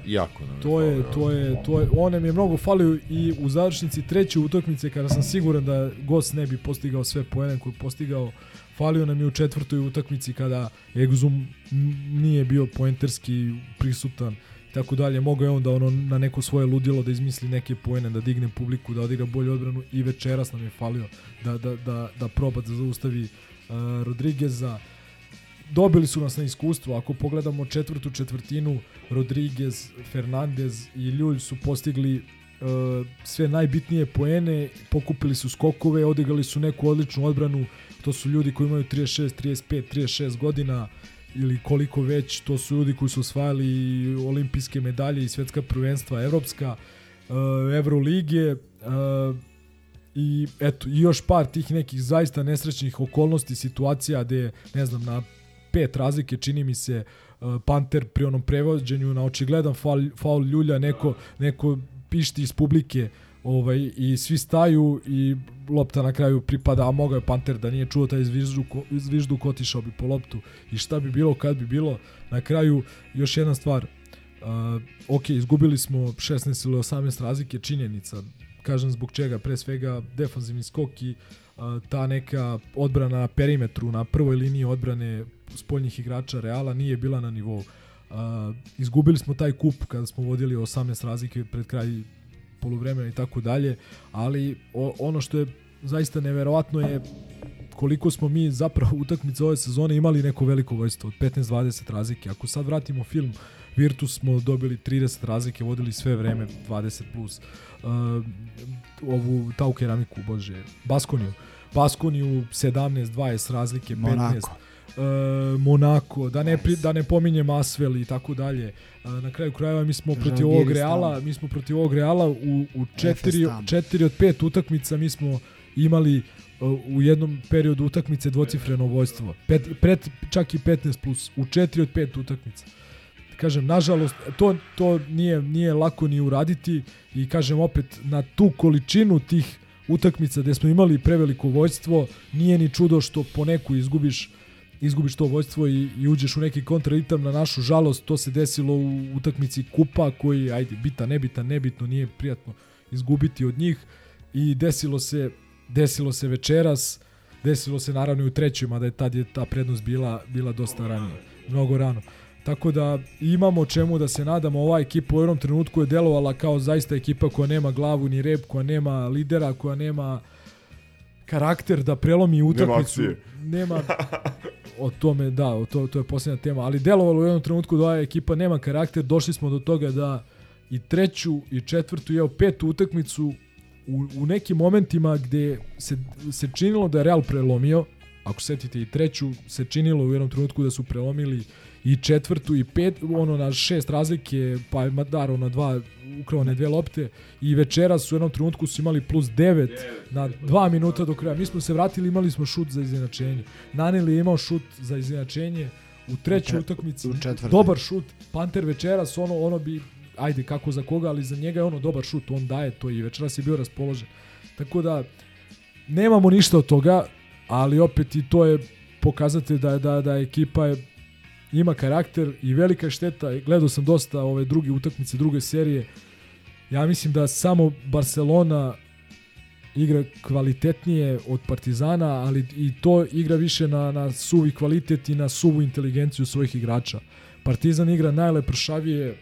[SPEAKER 3] Jako nam
[SPEAKER 10] To je, to je, to je, on nam je mnogo falio i u završnici treće utakmice kada sam siguran da Gos ne bi postigao sve poene koje je postigao, falio nam je u četvrtoj utakmici kada n- nije bio poenterski prisutan i tako dalje. Mogao je on da ono na neko svoje ludilo da izmisli neke poene, da digne publiku, da odigra bolju odbranu i večeras nam je falio da, da, da, da proba da zaustavi uh, Rodrigueza dobili su nas na iskustvo. Ako pogledamo četvrtu četvrtinu, Rodriguez, Fernandez i Ljulj su postigli uh, sve najbitnije poene, pokupili su skokove, odigrali su neku odličnu odbranu. To su ljudi koji imaju 36, 35, 36 godina ili koliko već, to su ljudi koji su osvajali olimpijske medalje i svetska prvenstva, evropska, uh, Evrolige, uh, i eto, i još par tih nekih zaista nesrećnih okolnosti, situacija gde, ne znam, na pet razlike čini mi se uh, Panter pri onom prevođenju na očigledan faul, faul ljulja, neko, neko pišti iz publike ovaj, i svi staju i lopta na kraju pripada, a mogao je Panter da nije čuo taj zvižduk, zvižduk otišao bi po loptu. I šta bi bilo kad bi bilo? Na kraju još jedna stvar uh, ok, izgubili smo 16 ili 18 razlike činjenica. Kažem zbog čega, pre svega defanzivni skok i a, ta neka odbrana na perimetru, na prvoj liniji odbrane spoljnih igrača Reala nije bila na nivou. A, izgubili smo taj kup kada smo vodili 18 razlike pred kraj poluvremena i tako dalje, ali o, ono što je zaista neverovatno je koliko smo mi zapravo utakmice ove sezone imali neko veliko vojstvo od 15-20 razlike. Ako sad vratimo film, Virtus smo dobili 30 razlike, vodili sve vreme 20 plus. Uh, ovu Tau keramiku, bože, Baskoniju. Baskoniju 17-20 razlike, 15.
[SPEAKER 8] Monako.
[SPEAKER 10] Uh, Monako, da ne, pri, da ne pominjem Asvel i tako dalje. Uh, na kraju krajeva mi smo protiv ovog Reala, mi smo protiv ovog Reala u, u četiri,
[SPEAKER 8] Efes tamo.
[SPEAKER 10] četiri od pet utakmica mi smo imali uh, u jednom periodu utakmice dvocifreno vojstvo. Pet, pret, čak i 15 plus u četiri od pet utakmica. Kažem, nažalost, to, to nije, nije lako ni uraditi i kažem opet, na tu količinu tih utakmica gde smo imali preveliko vojstvo, nije ni čudo što po neku izgubiš izgubiš to vojstvo i, i uđeš u neki kontraritam na našu žalost, to se desilo u utakmici kupa koji, ajde, bita, nebita, nebitno, nije prijatno izgubiti od njih i desilo se desilo se večeras, desilo se naravno i u trećoj, mada je tad je ta prednost bila, bila dosta ranije, mnogo rano. Tako da imamo čemu da se nadamo, ova ekipa u jednom trenutku je delovala kao zaista ekipa koja nema glavu ni rep, koja nema lidera, koja nema karakter da prelomi utakmicu.
[SPEAKER 7] akcije.
[SPEAKER 10] Nema o tome, da, o to, to je posljednja tema, ali delovalo u jednom trenutku da ova ekipa nema karakter, došli smo do toga da i treću i četvrtu, i evo petu utakmicu u, u nekim momentima gde se, se činilo da je Real prelomio, ako setite i treću, se činilo u jednom trenutku da su prelomili i četvrtu i pet, ono na šest razlike, pa je Madaro na dva, ukrao dve lopte i večeras u jednom trenutku su imali plus 9 na dva minuta do kraja. Mi smo se vratili, imali smo šut za izjednačenje. Naneli je imao šut za izjednačenje u trećoj utakmici.
[SPEAKER 8] u.
[SPEAKER 10] Dobar šut. Panter večeras, ono, ono bi, ajde kako za koga, ali za njega je ono dobar šut, on daje to i večeras je bio raspoložen. Tako da, nemamo ništa od toga, ali opet i to je pokazatelj da, da, da ekipa je ima karakter i velika šteta. Gledao sam dosta ove druge utakmice, druge serije. Ja mislim da samo Barcelona igra kvalitetnije od Partizana, ali i to igra više na, na suvi kvalitet i na suvu inteligenciju svojih igrača. Partizan igra najlepršavije,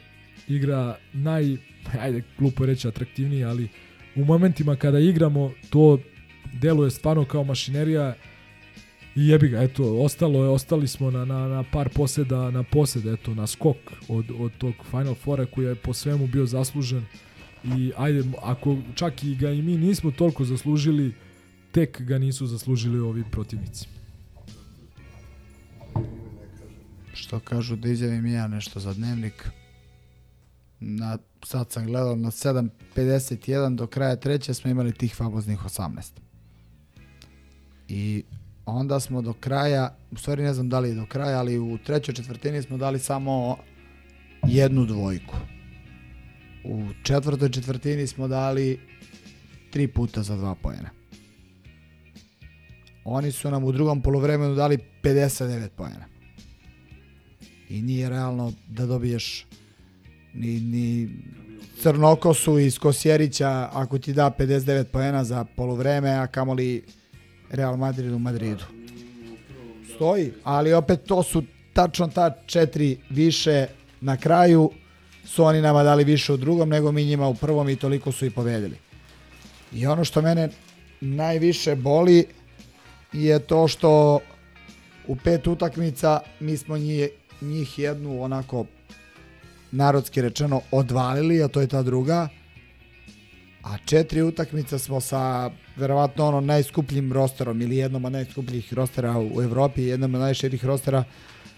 [SPEAKER 10] igra naj, ajde, glupo je reći atraktivnije, ali u momentima kada igramo, to deluje stvarno kao mašinerija i jebi ga, eto, ostalo je, ostali smo na, na, na par poseda, na posed, eto, na skok od, od tog Final Fora koji je po svemu bio zaslužen i ajde, ako čak i ga i mi nismo toliko zaslužili, tek ga nisu zaslužili ovi protivnici.
[SPEAKER 8] Što kažu da izjavim ja nešto za dnevnik. Na, sad sam gledao na 7.51 do kraja treće smo imali tih famoznih 18. I onda smo do kraja, u stvari ne znam da li do kraja, ali u trećoj četvrtini smo dali samo jednu dvojku. U četvrtoj četvrtini smo dali tri puta za dva pojena. Oni su nam u drugom polovremenu dali 59 pojena. I nije realno da dobiješ ni, ni Crnokosu iz Kosjerića ako ti da 59 poena za polovreme, a kamoli Real Madrid u Madridu. Stoji, ali opet to su tačno ta četiri više na kraju su oni nama dali više u drugom nego mi njima u prvom i toliko su i pobedili. I ono što mene najviše boli je to što u pet utakmica mi smo njih, njih jednu onako narodski rečeno odvalili, a to je ta druga. A četiri utakmica smo sa verovatno ono najskupljim rosterom ili jednom od najskupljih rostera u Evropi, jednom od najširih rostera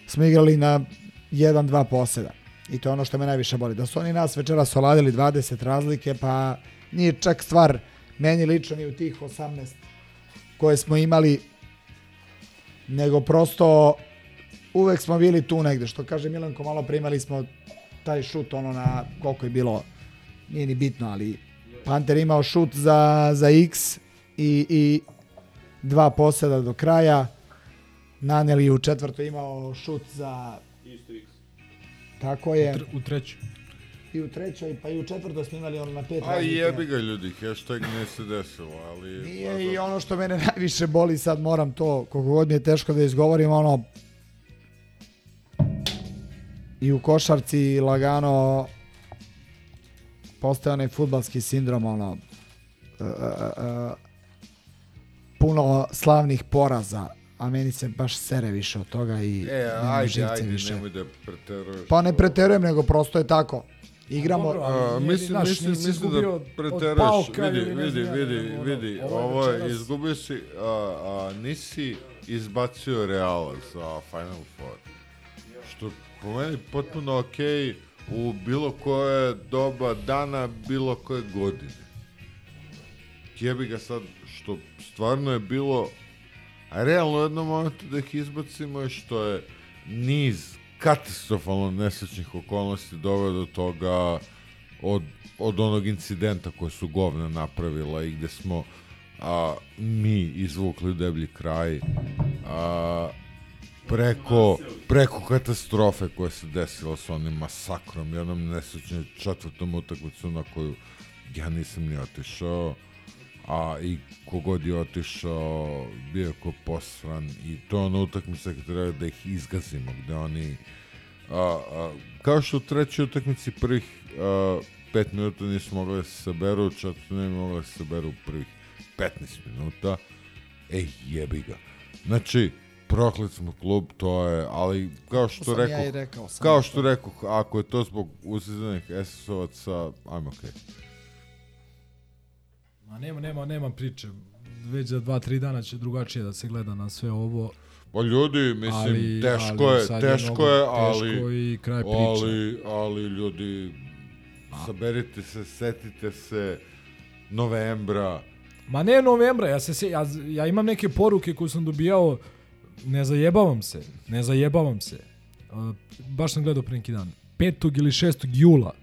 [SPEAKER 8] smo igrali na 1-2 poseda. I to je ono što me najviše boli. Da su oni nas večeras oladili 20 razlike, pa nije čak stvar meni lično ni u tih 18 koje smo imali, nego prosto uvek smo bili tu negde. Što kaže Milanko, malo primali smo taj šut ono na koliko je bilo, nije ni bitno, ali Panter imao šut za, za X i, i dva poseda do kraja. Naneli u četvrtoj imao šut za...
[SPEAKER 3] Isto X.
[SPEAKER 8] Tako je.
[SPEAKER 10] U, tr u trećoj.
[SPEAKER 8] I u trećoj, pa i u četvrtoj smo imali ono na pet
[SPEAKER 3] A
[SPEAKER 8] razlike.
[SPEAKER 3] jebi ga ljudi, hashtag ne se desilo, ali...
[SPEAKER 8] Nije i ono što mene najviše boli, sad moram to, koliko god mi je teško da izgovorim, ono, i u košarci lagano postaje onaj futbalski sindrom, ono, uh, uh, uh, puno slavnih poraza, a meni se baš sere više od toga i
[SPEAKER 3] E, ajde,
[SPEAKER 8] živce
[SPEAKER 3] ajde,
[SPEAKER 8] više.
[SPEAKER 3] nemoj da preteruješ.
[SPEAKER 8] Pa ne preterujem, nego prosto je tako. Igramo...
[SPEAKER 10] dobro, ali
[SPEAKER 3] A, mislim,
[SPEAKER 10] znaš,
[SPEAKER 3] mislim, mislim da
[SPEAKER 10] od
[SPEAKER 3] preteruješ. Vidi, vidi, vidi,
[SPEAKER 10] ono,
[SPEAKER 3] vidi.
[SPEAKER 10] ovo je
[SPEAKER 3] Ovo je,
[SPEAKER 10] večeras-
[SPEAKER 3] izgubio si, a, a, nisi izbacio Reala za Final Four. Što po meni potpuno okej u bilo koje doba dana, bilo koje godine. Jebi ga sad, što stvarno je bilo realno u jednom momentu da ih izbacimo je što je niz katastrofalno nesrećnih okolnosti doveo do toga od, od onog incidenta koje su govna napravila i gde smo a, mi izvukli deblji kraj a, preko, preko katastrofe koja se desila sa onim masakrom i onom nesrećnom četvrtom utakmicom na koju ja nisam ni otišao a i kogod je otišao bio je ko posran. I to je ona utakmica gde treba da ih izgazimo gde oni a, a, kao što u trećoj utakmici prvih a, pet minuta nisu mogli da se saberu čak ne mogli da se saberu prvih 15 minuta. Ej jebi ga. Znači proklet smo klub, to je, ali kao što
[SPEAKER 8] To sam ja
[SPEAKER 3] rekao,
[SPEAKER 8] rekao sam.
[SPEAKER 3] kao što rekao, ako je to zbog usizanih SS-ovaca, ajmo okej.
[SPEAKER 10] Ma nema, nema, nema priče. Već za dva, tri dana će drugačije da se gleda na sve ovo.
[SPEAKER 3] Pa ljudi, mislim,
[SPEAKER 10] Ali-
[SPEAKER 3] teško
[SPEAKER 10] ali
[SPEAKER 3] je,
[SPEAKER 10] sad je
[SPEAKER 3] teško je,
[SPEAKER 10] teško
[SPEAKER 3] ali,
[SPEAKER 10] i kraj priče.
[SPEAKER 3] ali, ali ljudi, saberite se, setite se novembra,
[SPEAKER 10] Ma ne novembra, ja, se, se, ja, ja imam neke poruke koje sam dobijao, ne zajebavam se, ne zajebavam se. Uh, baš sam gledao pre neki dan. 5. ili 6. jula.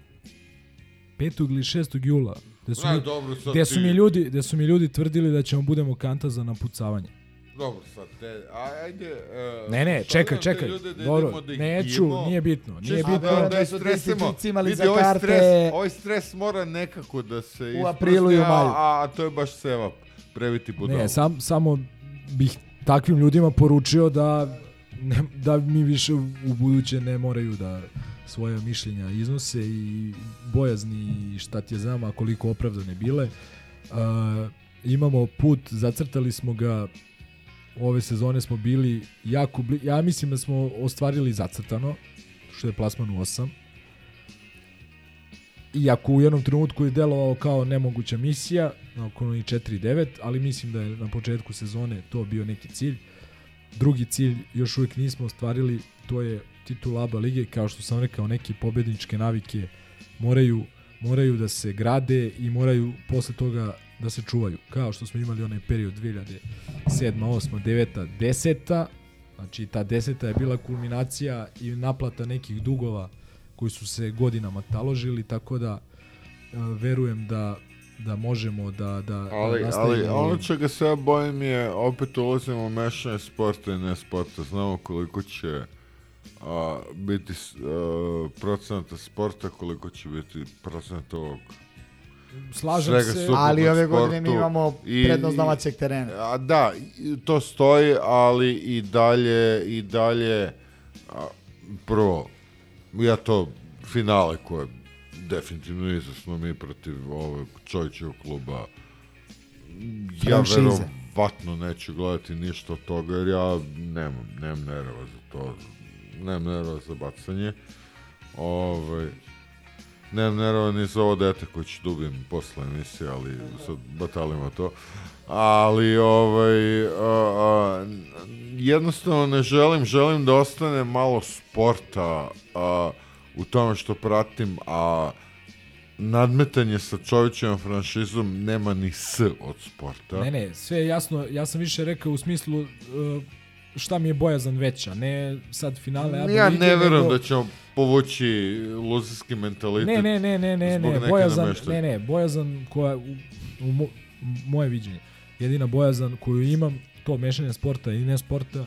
[SPEAKER 10] 5. ili 6. jula. Gde su, mi,
[SPEAKER 3] dobro,
[SPEAKER 10] gde su
[SPEAKER 3] ti-
[SPEAKER 10] mi ljudi, gde su mi ljudi tvrdili da ćemo budemo kanta za napucavanje.
[SPEAKER 3] Dobro, sad te, a- ajde... Uh,
[SPEAKER 10] Ne, ne, čekaj, čekaj. Dobro, neću, nije bitno, nije bitno.
[SPEAKER 3] Da,
[SPEAKER 8] Da
[SPEAKER 3] da
[SPEAKER 8] su
[SPEAKER 3] stresimo. Vidi,
[SPEAKER 8] za
[SPEAKER 3] ovaj
[SPEAKER 8] karte.
[SPEAKER 3] Stres, ovaj stres mora nekako da se
[SPEAKER 8] U aprilu i u maju.
[SPEAKER 3] A, a to je baš sevap. Previti budalu.
[SPEAKER 10] Ne, sam, samo bih takvim ljudima poručio da, ne, da mi više u buduće ne moraju da svoja mišljenja iznose i bojazni i šta ti je znam, a koliko opravdane bile. Uh, imamo put, zacrtali smo ga ove sezone smo bili jako bli, ja mislim da smo ostvarili zacrtano, što je plasman u 8. Iako u jednom trenutku je delovao kao nemoguća misija, na koloni 4-9, ali mislim da je na početku sezone to bio neki cilj. Drugi cilj još uvijek nismo ostvarili, to je titul ABA lige, kao što sam rekao, neke pobedničke navike moraju, moraju da se grade i moraju posle toga da se čuvaju. Kao što smo imali onaj period 2007, 8, 9, 10, znači ta 10 je bila kulminacija i naplata nekih dugova koji su se godinama taložili, tako da e, verujem da da možemo da da
[SPEAKER 3] Ali,
[SPEAKER 10] da
[SPEAKER 3] ali ono čega se ja bojim je, opet ulazimo u mešanje sporta i ne sporta. Znamo koliko će a, biti a, procenata sporta, koliko će biti procenat ovog
[SPEAKER 10] Slažem
[SPEAKER 3] svega
[SPEAKER 10] se.
[SPEAKER 8] Ali ove godine mi imamo prednost domaćeg terena.
[SPEAKER 3] A, da, to stoji, ali i dalje, i dalje, a, prvo, ja to finale koje definitivno izasno mi protiv ovog Čojčevog kluba ja verovatno neću gledati ništa od toga jer ja nemam, nemam nerva za to nemam nerva za bacanje. Ovaj nemam nerva ni za ovo dete koje ću dubijem posle emisije ali sad batalimo to ali ovaj a, a, jednostavno ne želim želim da ostane malo sporta a, u tome što pratim a nadmetanje sa Čovićevom franšizom nema ni S od sporta.
[SPEAKER 10] Ne, ne, sve je jasno. Ja sam više rekao u smislu uh, šta mi je bojazan veća, ne sad finale ABA
[SPEAKER 3] Ja ne verujem
[SPEAKER 10] nego-
[SPEAKER 3] da ćemo povući luzerski mentalitet.
[SPEAKER 10] Ne, ne, ne, ne, ne, ne, bojazan, ne, ne, bojazan koja, u, u mo, moje viđenje, jedina bojazan koju imam, to mešanje sporta i ne sporta,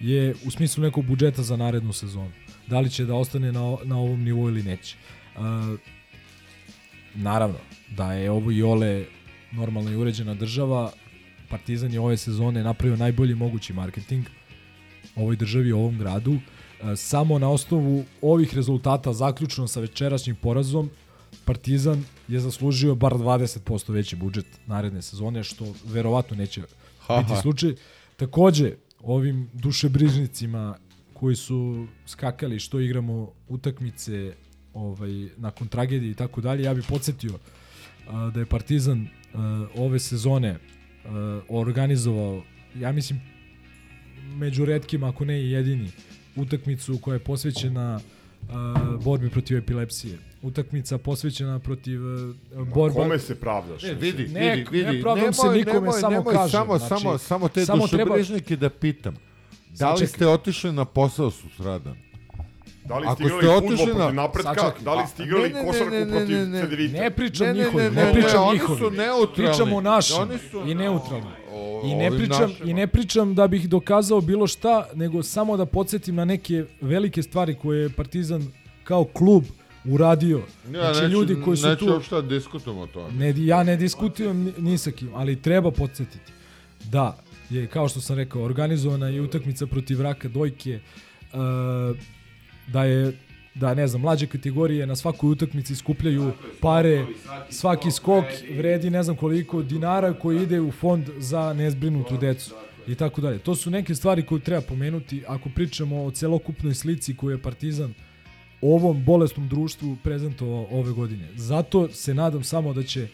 [SPEAKER 10] je u smislu nekog budžeta za narednu sezonu. Da li će da ostane na, na ovom nivou ili neće. Uh, naravno, da je ovo i ole normalna i uređena država, Partizan je ove sezone napravio najbolji mogući marketing ovoj državi, ovom gradu. Samo na osnovu ovih rezultata, zaključno sa večerašnjim porazom, Partizan je zaslužio bar 20% veći budžet naredne sezone, što verovatno neće
[SPEAKER 3] Ha,
[SPEAKER 10] biti
[SPEAKER 3] ha.
[SPEAKER 10] slučaj. Takođe, ovim dušebrižnicima koji su skakali što igramo utakmice ovaj, nakon tragedije i tako dalje, ja bih podsjetio a, da je Partizan a, ove sezone a, organizovao, ja mislim, među redkima, ako ne i jedini, utakmicu koja je posvećena a, borbi protiv epilepsije. Utakmica posvećena protiv a, borba...
[SPEAKER 7] kome se pravdaš?
[SPEAKER 3] Ne, vidi,
[SPEAKER 10] Ne,
[SPEAKER 3] vidi, vidi.
[SPEAKER 10] ne pravdam se
[SPEAKER 3] Nemoj,
[SPEAKER 10] nikome,
[SPEAKER 3] nemoj,
[SPEAKER 10] samo
[SPEAKER 3] nemoj,
[SPEAKER 10] kažem.
[SPEAKER 3] Samo,
[SPEAKER 10] Znači,
[SPEAKER 3] samo, samo te
[SPEAKER 10] samo treba-
[SPEAKER 3] dušebrižnike da pitam. Da li ste otišli na posao sutradan?
[SPEAKER 7] Da li
[SPEAKER 3] Ako
[SPEAKER 7] ste igrali fudbal protiv
[SPEAKER 3] na-
[SPEAKER 7] napretka?
[SPEAKER 10] Sačekaj.
[SPEAKER 7] Da li ste igrali
[SPEAKER 3] Ne, ne, ne,
[SPEAKER 7] košarku
[SPEAKER 3] ne, ne,
[SPEAKER 7] protiv
[SPEAKER 3] ne, ne.
[SPEAKER 7] Cedevita?
[SPEAKER 10] Ne pričam
[SPEAKER 3] Ne, ne,
[SPEAKER 10] njihovim,
[SPEAKER 3] ne,
[SPEAKER 10] ne,
[SPEAKER 3] ne,
[SPEAKER 10] pričam
[SPEAKER 3] oni
[SPEAKER 10] njihovim.
[SPEAKER 3] su neutralni.
[SPEAKER 10] Pričam o našim
[SPEAKER 3] Oni su-
[SPEAKER 10] i neutralnim.
[SPEAKER 3] O-
[SPEAKER 10] I ne
[SPEAKER 3] ovim
[SPEAKER 10] pričam
[SPEAKER 3] našima.
[SPEAKER 10] i ne pričam da bih dokazao bilo šta, nego samo da podsjetim na neke velike stvari koje je Partizan kao klub uradio.
[SPEAKER 3] Ja
[SPEAKER 10] znači
[SPEAKER 3] neću,
[SPEAKER 10] ljudi koji su
[SPEAKER 3] neću
[SPEAKER 10] tu
[SPEAKER 3] uopšte da diskutujem o tome.
[SPEAKER 10] ne, ja ne diskutujem ni, ni sa kim, ali treba podsjetiti da je, kao što sam rekao, organizovana je utakmica protiv Raka Dojke, uh, da je da ne znam, mlađe kategorije na svakoj utakmici skupljaju pare, svaki skok vredi ne znam koliko dinara koji ide u fond za nezbrinutu decu i tako dalje. To su neke stvari koje treba pomenuti ako pričamo o celokupnoj slici koju je Partizan ovom bolesnom društvu prezentovao ove godine. Zato se nadam samo da će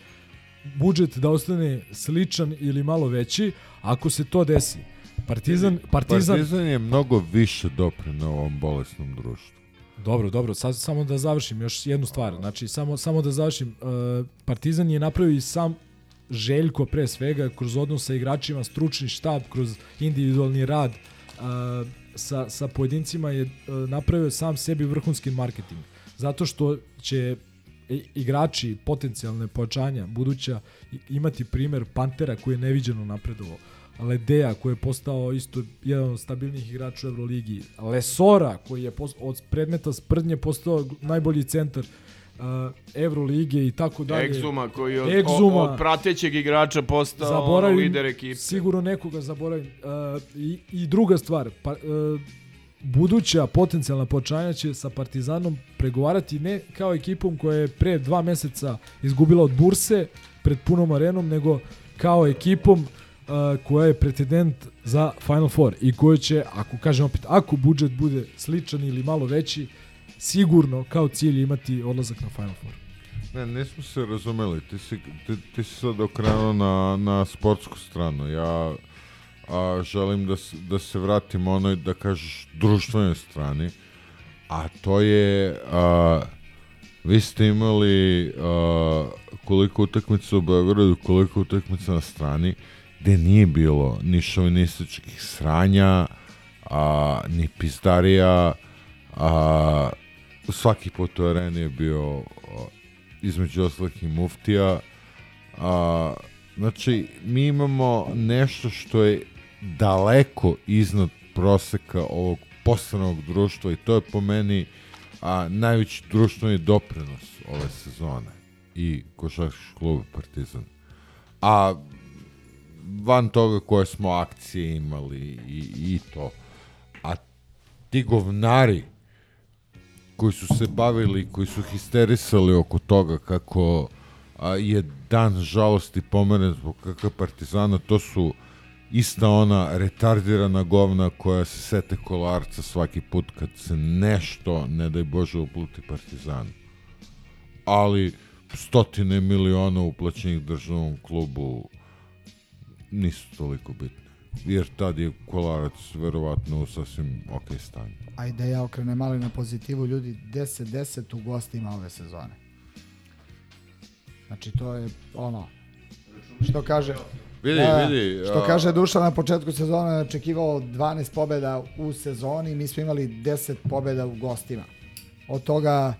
[SPEAKER 10] budžet da ostane sličan ili malo veći. Ako se to desi, Partizan, Partizan,
[SPEAKER 3] Partizan je mnogo više doprinao ovom bolesnom društvu.
[SPEAKER 10] Dobro, dobro, sad samo da završim još jednu stvar. Znači, samo, samo da završim. Uh, Partizan je napravio i sam Željko pre svega kroz odnos sa igračima, stručni štab, kroz individualni rad uh, sa, sa pojedincima je uh, napravio sam sebi vrhunski marketing. Zato što će igrači potencijalne pojačanja buduća imati primer Pantera koji je neviđeno napredovao. Ledeja koji je postao isto jedan od stabilnih igrača u Euroligi. Lesora koji je od predmeta sprdnje postao najbolji centar uh, Evrolige i tako dalje.
[SPEAKER 16] Egzuma koji je od,
[SPEAKER 10] Egzuma.
[SPEAKER 16] od, od pratećeg igrača postao ono, lider ekipe.
[SPEAKER 10] Sigurno nekoga zaboravim. Uh, i, I druga stvar, pa, uh, buduća potencijalna počanja će sa Partizanom pregovarati ne kao ekipom koja je pre dva meseca izgubila od Burse pred punom arenom, nego kao ekipom uh, koja je pretendent za Final Four i koja će, ako kažem opet, ako budžet bude sličan ili malo veći, sigurno kao cilj imati odlazak na Final Four.
[SPEAKER 3] Ne, nismo se razumeli. Ti si, ti, ti si sad okrenuo na, na sportsku stranu. Ja a, želim da, da se vratim onoj, da kažeš, društvenoj strani. A to je, a, vi ste imali a, koliko utakmica u Beogradu, koliko utakmica na strani, gde nije bilo ni šovinističkih sranja, a, ni pizdarija, a, svaki put u areni je bio a, između ostalih i muftija. A, znači, mi imamo nešto što je daleko iznad proseka ovog poslovnog društva i to je po meni a, najveći društveni doprinos ove sezone i košarkaškog kluba Partizan. A van toga koje smo akcije imali i, i to. A ti govnari koji su se bavili, koji su histerisali oko toga kako a, je dan žalosti pomeren zbog kakva partizana, to su ista ona retardirana govna koja se sete kolarca svaki put kad se nešto, ne daj Bože, upluti partizanu. Ali stotine miliona uplaćenih državnom klubu nisu toliko bitne. Jer tad je kolarac verovatno u sasvim ok stanju.
[SPEAKER 8] Ajde ja okrenem malo na pozitivu, ljudi 10-10 u gostima ove sezone. Znači to je ono, što kaže...
[SPEAKER 3] Vidi,
[SPEAKER 8] Da,
[SPEAKER 3] vidi,
[SPEAKER 8] Što kaže Dušan na početku sezone, je očekivao 12 pobjeda u sezoni, mi smo imali 10 pobjeda u gostima. Od toga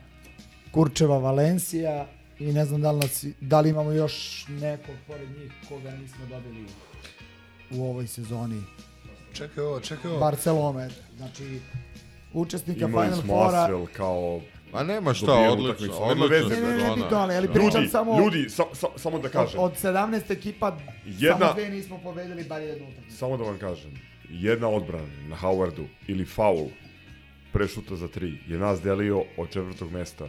[SPEAKER 8] Kurčeva Valencija i ne znam da li, nas, da li imamo još nekog pored njih koga nismo dobili u ovoj sezoni.
[SPEAKER 19] Čekaj ovo, čekaj ovo.
[SPEAKER 8] Barcelona, znači učesnika
[SPEAKER 7] Imali
[SPEAKER 8] Final
[SPEAKER 7] smo
[SPEAKER 8] Fora.
[SPEAKER 7] Asvel kao...
[SPEAKER 3] Ma nema šta, odlično, odlično
[SPEAKER 7] veze.
[SPEAKER 8] Ne, ne, ne,
[SPEAKER 3] sezona.
[SPEAKER 8] bitno, ali, pričam samo...
[SPEAKER 7] ljudi, sa, sa, samo da kažem.
[SPEAKER 8] Od, od 17 ekipa,
[SPEAKER 7] Jedna-
[SPEAKER 8] samo dve nismo pobedili, bar jednu utakmicu.
[SPEAKER 7] Samo da vam kažem, jedna odbrana na Howardu ili faul pre šuta za tri je nas delio od četvrtog mesta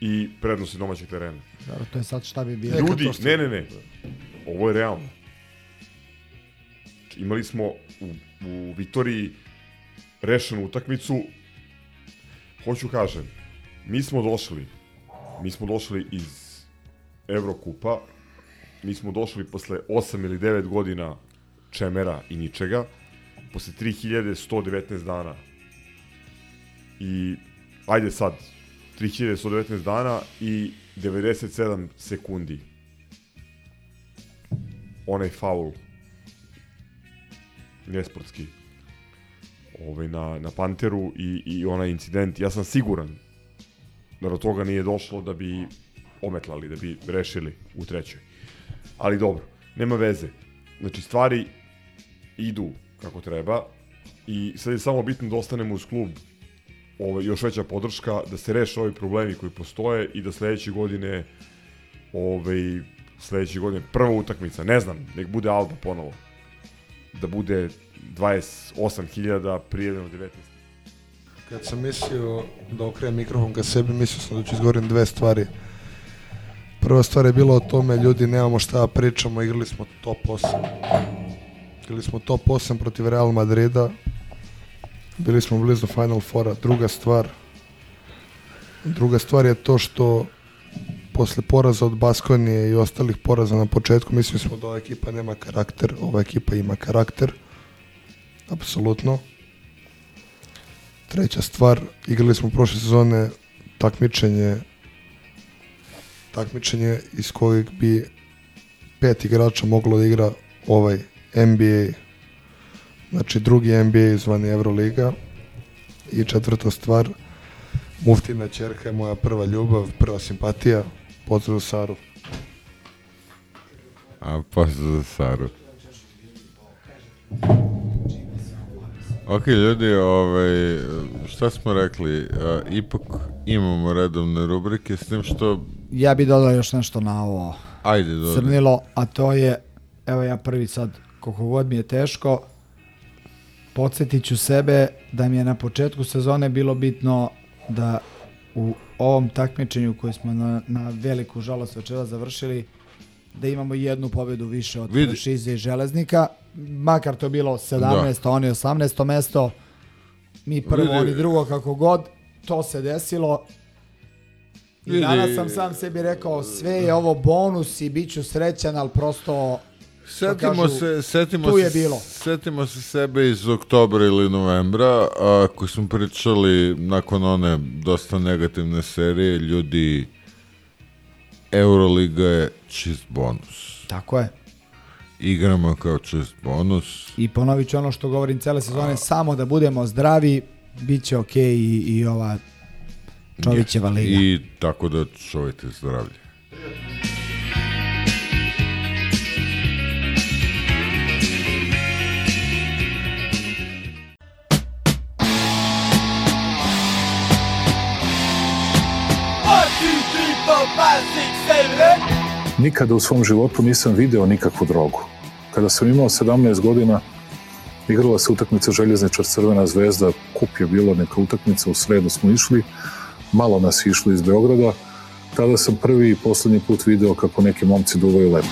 [SPEAKER 7] i prednosti domaćeg terena.
[SPEAKER 8] Dobro, to je sad šta bi bilo.
[SPEAKER 7] Ljudi, ne, ne, ne. Ovo je realno. Imali smo u, u Vitoriji rešenu utakmicu. Hoću kažem, mi smo došli, mi smo došli iz Evrokupa, mi smo došli posle 8 ili 9 godina čemera i ničega, posle 3119 dana. I ajde sad, 3119 dana i 97 sekundi. Onaj faul nesportski ovaj, na, na Panteru i, i onaj incident. Ja sam siguran da do toga nije došlo da bi ometlali, da bi rešili u trećoj. Ali dobro, nema veze. Znači, stvari idu kako treba i sad je samo bitno da ostanemo uz klub ovaj, još veća podrška, da se reše ovi problemi koji postoje i da sledeće godine ovaj, sledeće godine prva utakmica, ne znam, nek bude Alba ponovo. Da bude 28.000 prijavljeno 19.
[SPEAKER 19] Kad sam mislio da okrenem mikrofon ka sebi, mislio sam da ću izgovorim dve stvari. Prva stvar je bila o tome, ljudi, nemamo šta da pričamo, igrali smo top 8. Igrali smo top 8 protiv Real Madrida. Bili smo blizu Final Fora. Druga stvar, druga stvar je to što posle poraza od Baskonije i ostalih poraza na početku, mislili smo da ova ekipa nema karakter, ova ekipa ima karakter, apsolutno. Treća stvar, igrali smo prošle sezone takmičenje takmičenje iz kojeg bi pet igrača moglo da igra ovaj NBA, znači drugi NBA zvani Euroliga i četvrta stvar, Muftina čerka je moja prva ljubav, prva simpatija, pozdrav Saru.
[SPEAKER 3] A pozdrav za Saru. Ok, ljudi, ovaj, šta smo rekli? A, ipak imamo redovne rubrike, s tim što...
[SPEAKER 8] Ja bi dodao još nešto na ovo
[SPEAKER 3] Ajde, dodaj.
[SPEAKER 8] crnilo, a to je, evo ja prvi sad, koliko god mi je teško, podsjetit ću sebe da mi je na početku sezone bilo bitno da u ovom takmičenju koji smo na, na veliku žalost večera završili, da imamo jednu pobedu više od
[SPEAKER 3] Vidi.
[SPEAKER 8] franšize i železnika, makar to bilo 17. oni 18. mesto, mi prvo,
[SPEAKER 3] Vidi.
[SPEAKER 8] oni drugo, kako god, to se desilo. I
[SPEAKER 3] Vidi.
[SPEAKER 8] danas sam sam sebi rekao, sve je ovo bonus i bit ću srećan, ali prosto...
[SPEAKER 3] Setimo
[SPEAKER 8] kažu,
[SPEAKER 3] se, setimo
[SPEAKER 8] tu
[SPEAKER 3] se,
[SPEAKER 8] je bilo.
[SPEAKER 3] Setimo se sebe iz oktobra ili novembra, a, koji smo pričali nakon one dosta negativne serije, ljudi, Euroliga je čist bonus.
[SPEAKER 8] Tako je.
[SPEAKER 3] Igramo kao čist bonus.
[SPEAKER 8] I ponovit ću ono što govorim cele sezone, samo da budemo zdravi, bit će okej i, i ova Čovićeva liga.
[SPEAKER 3] I tako da čuvajte zdravlje.
[SPEAKER 20] Nikada u svom životu nisam video nikakvu drogu. Kada sam imao 17 godina, igrala se utakmica Željezničar Crvena zvezda, kup je bila neka utakmica, u sredu smo išli, malo nas išlo iz Beograda, tada sam prvi i poslednji put video kako neki momci duvaju lepo.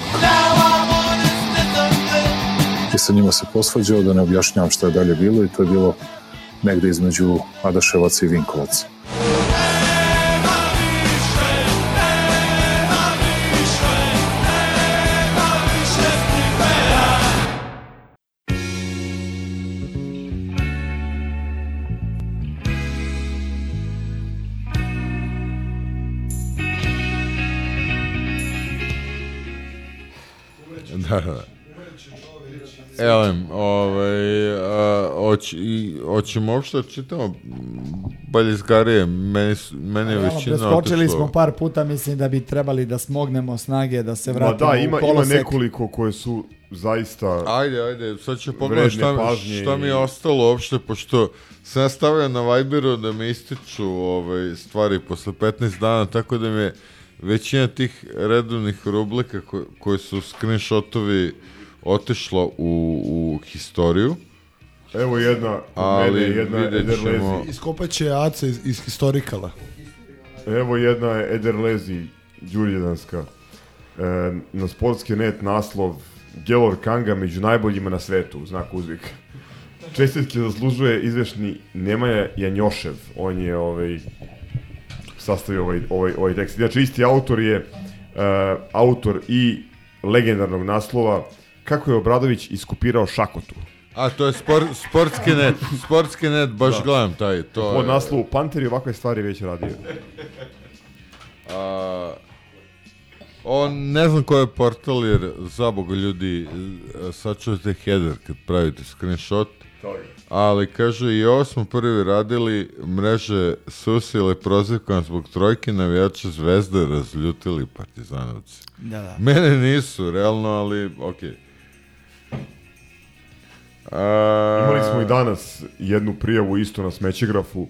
[SPEAKER 20] I sa njima se posvađao da ne objašnjavam šta je dalje bilo i to je bilo negde između Adaševaca i Vinkovaca.
[SPEAKER 3] Elem, ovaj, a, oć, i, hoćemo uopšte da čitamo Baljezgarije, meni, su- meni je većina
[SPEAKER 8] preskočili smo par puta, mislim da bi trebali da smognemo snage, da se
[SPEAKER 7] Ma
[SPEAKER 8] vratimo
[SPEAKER 7] da, ima,
[SPEAKER 8] u
[SPEAKER 7] ima
[SPEAKER 8] kolosek.
[SPEAKER 7] nekoliko koje su zaista...
[SPEAKER 3] Ajde, ajde, sad ću pogledati šta, šta mi je ostalo uopšte, pošto sam ja stavio na Viberu da mi ističu ovaj, stvari posle 15 dana, tako da mi je većina tih redovnih rublika ko, koje su screenshotovi otišla u, u historiju.
[SPEAKER 7] Evo jedna
[SPEAKER 3] Ali
[SPEAKER 7] mene, jedna
[SPEAKER 3] vidjet ćemo-
[SPEAKER 7] Ederlezi.
[SPEAKER 19] Iskopat će Aca iz, iz historikala.
[SPEAKER 7] Evo jedna Ederlezi Đurđedanska. E, na sportski net naslov Gelor Kanga među najboljima na svetu, u znaku uzvika. Čestitke zaslužuje izvešni Nemanja Janjošev. On je ovaj, sastavio ovaj, ovaj, ovaj tekst. Znači, isti autor je e, autor i legendarnog naslova Kako je Obradović iskopirao šakotu.
[SPEAKER 3] A, to je spor, sportski net, sportski net, baš
[SPEAKER 7] Da.
[SPEAKER 3] gledam taj, to
[SPEAKER 7] Pod
[SPEAKER 3] je-
[SPEAKER 7] naslovu Panter je ovakve stvari već radio.
[SPEAKER 3] A, on, ne znam koji je portal, jer zaboga ljudi, e, sačuvajte header kad pravite screenshot, ali kaže i ovo smo prvi radili, mreže susile prozivkom zbog trojke navijača zvezde razljutili partizanovci.
[SPEAKER 8] Da, da.
[SPEAKER 3] Mene nisu, realno, ali okej. A,
[SPEAKER 7] Imali smo i danas jednu prijavu isto na smećegrafu,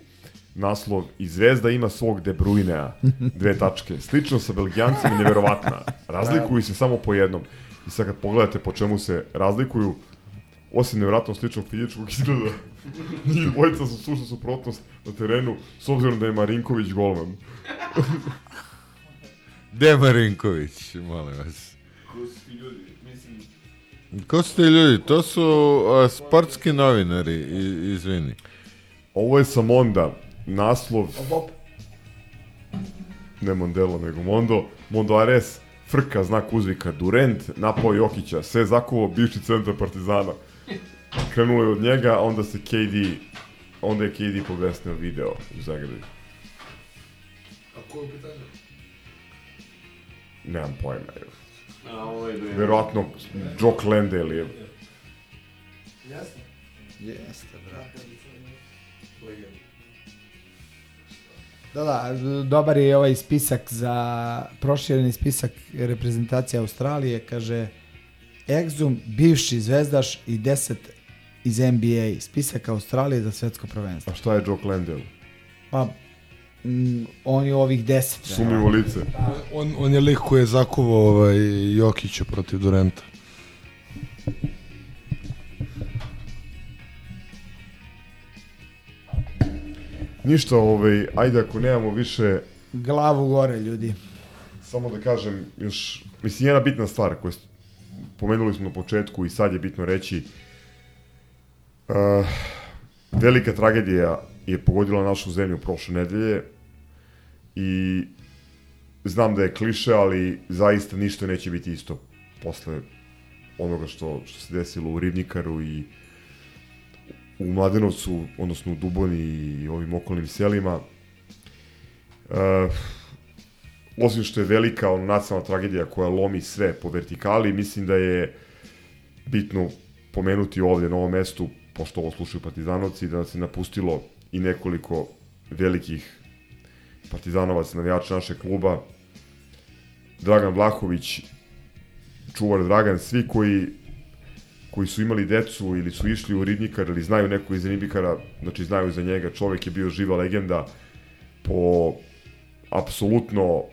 [SPEAKER 7] naslov i Zvezda ima svog De Bruyne-a, dve tačke. Slično sa Belgijancima, nevjerovatna. Razlikuju se samo po jednom. I sad kad pogledate po čemu se razlikuju, osim nevjerojatno sličnog fizičkog izgleda, njih dvojica su sušna suprotnost na terenu, s obzirom da je Marinković golman.
[SPEAKER 3] Gde je Marinković, molim vas? Ko su ti ljudi? To su a, sportski novinari, i, izvini.
[SPEAKER 7] Ovo je sa Monda, naslov ne Mondelo, nego Mondo, Mondo Ares, frka, znak uzvika, Durent, napao Jokića, sve zakuvo, bivši centar Partizana. Krenulo je od njega, a onda se KD, onda je KD pobesnio video u Zagrebi.
[SPEAKER 19] A ko je u pitanju?
[SPEAKER 7] Nemam pojma. evo.
[SPEAKER 16] A, ovaj bre.
[SPEAKER 7] Verovatno Jock Landale je.
[SPEAKER 19] Jeste.
[SPEAKER 8] Jeste, brate. Da, da, dobar je ovaj spisak za prošireni spisak reprezentacije Australije, kaže Exum, bivši zvezdaš i 10 iz NBA, spisak Australije za svetsko prvenstvo.
[SPEAKER 7] A šta je Jock Landale?
[SPEAKER 8] Pa, on je ovih 10.
[SPEAKER 7] Sumnjivo lice.
[SPEAKER 19] On, on je lik koji je zakovao ovaj, Jokića protiv Durenta.
[SPEAKER 7] Ništa, ovaj, ajde ako nemamo više,
[SPEAKER 8] Glavu gore, ljudi.
[SPEAKER 7] samo da kažem još, mislim, jedna bitna stvar koju pomenuli smo na početku i sad je bitno reći, uh, velika tragedija je pogodila našu zemlju prošle nedelje i znam da je kliše, ali zaista ništa neće biti isto posle onoga što, što se desilo u Ribnikaru i u Mladenovcu, odnosno u Duboni i ovim okolnim selima. Uh, osim što je velika ono, nacionalna tragedija koja lomi sve po vertikali, mislim da je bitno pomenuti ovde na ovom mestu, pošto ovo slušaju partizanovci, da nas je napustilo i nekoliko velikih partizanovaca, navijača našeg kluba. Dragan Vlahović, čuvar Dragan, svi koji koji su imali decu ili su išli u Ribnikar ili znaju neko iz Ribnikara, znači znaju za njega, čovek je bio živa legenda po apsolutno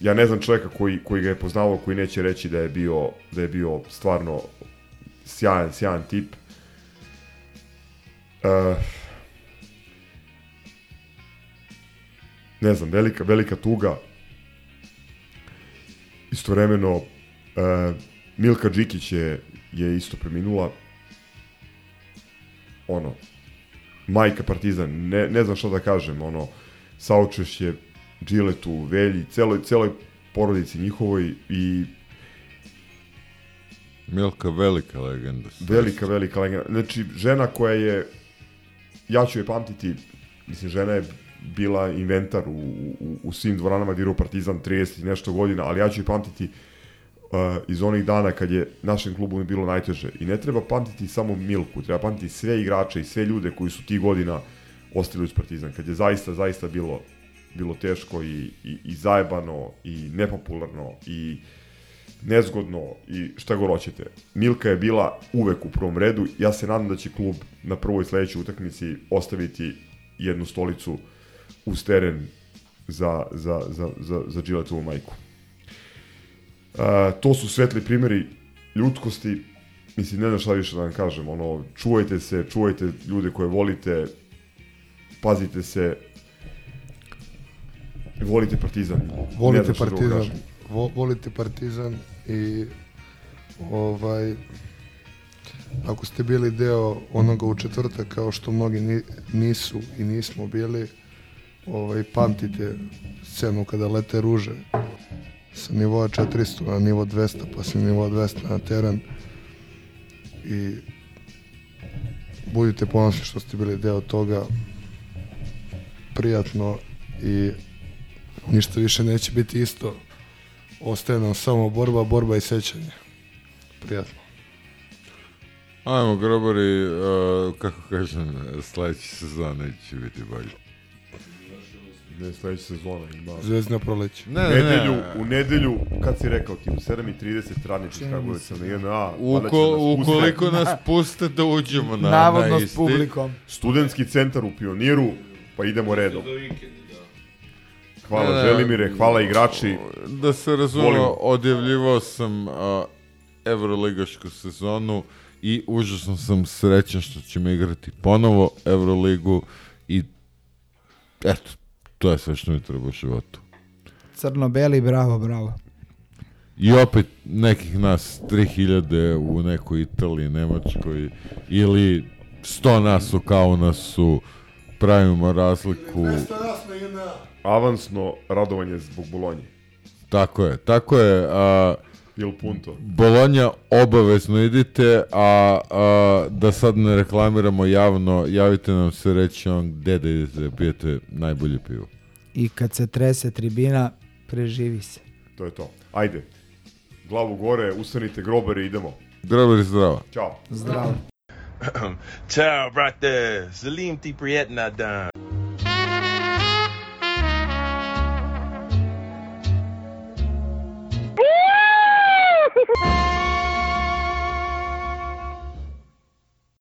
[SPEAKER 7] ja ne znam čoveka koji, koji ga je poznavao koji neće reći da je bio da je bio stvarno sjajan, sjajan tip. Uh, ne znam, velika, velika tuga. Istovremeno, uh, Milka Đikić je, je isto preminula. Ono, majka Partizan, ne, ne znam šta da kažem, ono, saučešće Džiletu, Velji, celoj, celoj porodici njihovoj i
[SPEAKER 3] Milka velika legenda.
[SPEAKER 7] velika, velika legenda. Znači, žena koja je, ja ću je pamtiti, mislim, žena je bila inventar u, u, u svim dvoranama igrao Partizan 30 i nešto godina, ali ja ću je pamtiti uh, iz onih dana kad je našem klubu bilo najteže. I ne treba pamtiti samo Milku, treba pamtiti sve igrače i sve ljude koji su tih godina ostali uz Partizan, kad je zaista, zaista bilo, bilo teško i, i, i zajebano i nepopularno i nezgodno i šta god hoćete. Milka je bila uvek u prvom redu. Ja se nadam da će klub na prvoj sledećoj utakmici ostaviti jednu stolicu uz teren za, za, za, za, za Džiletovu majku. A, to su svetli primjeri ljudskosti. Mislim, ne znam šta više da vam kažem. Ono, čuvajte se, čuvajte ljude koje volite, pazite se, volite Partizan.
[SPEAKER 19] Volite Partizan. Vo, volite Partizan i ovaj ako ste bili deo onoga u četvrtak kao što mnogi ni, nisu i nismo bili ovaj pamtite scenu kada lete ruže sa nivoa 400 na nivo 200 pa sa nivoa 200 na teren i budite ponosni što ste bili deo toga prijatno i ništa više neće biti isto ostaje nam samo borba, borba i sećanje. Prijatno.
[SPEAKER 3] Ajmo, grobari, uh, kako kažem, sledeće sezone će biti bolje.
[SPEAKER 7] Ne, sledeća sezona ima.
[SPEAKER 19] Zvezdno proleće.
[SPEAKER 3] Ne, ne,
[SPEAKER 7] nedelju,
[SPEAKER 3] ne.
[SPEAKER 7] u nedelju, kad si rekao ti, u 7.30 radnički
[SPEAKER 8] Čini mi
[SPEAKER 7] Kragujevac
[SPEAKER 8] se.
[SPEAKER 7] na JNA,
[SPEAKER 3] Uko, ukoliko nas puste da uđemo na,
[SPEAKER 8] Navodno
[SPEAKER 3] na
[SPEAKER 8] s
[SPEAKER 3] isti.
[SPEAKER 8] publikom.
[SPEAKER 7] Studentski centar u Pioniru, pa idemo redom. Hvala
[SPEAKER 3] Ne,
[SPEAKER 7] Želimire, hvala igrači.
[SPEAKER 3] Da se razumemo,
[SPEAKER 7] Volimo.
[SPEAKER 3] odjavljivao sam a, Evroligašku sezonu i užasno sam srećan što ćemo igrati ponovo Evroligu i eto, to je sve što mi treba u životu.
[SPEAKER 8] Crno-beli, bravo, bravo.
[SPEAKER 3] I opet nekih nas 3000 u nekoj Italiji, Nemačkoj ili 100 nas u Kaunasu, pravimo razliku.
[SPEAKER 19] 200 nas
[SPEAKER 7] avansno radovanje zbog Bolonje.
[SPEAKER 3] Tako je, tako je. A,
[SPEAKER 7] Il punto.
[SPEAKER 3] Bolonja obavezno idite, a, a da sad ne reklamiramo javno, javite nam se reći vam gde da idete da pijete najbolje pivo.
[SPEAKER 8] I kad se trese tribina, preživi se.
[SPEAKER 7] To je to. Ajde. Glavu gore, ustanite grobari, idemo.
[SPEAKER 3] Grobari zdravo.
[SPEAKER 7] Ćao.
[SPEAKER 8] Zdravo.
[SPEAKER 21] Ciao, brate. Salim ti prijetna dan. Bye.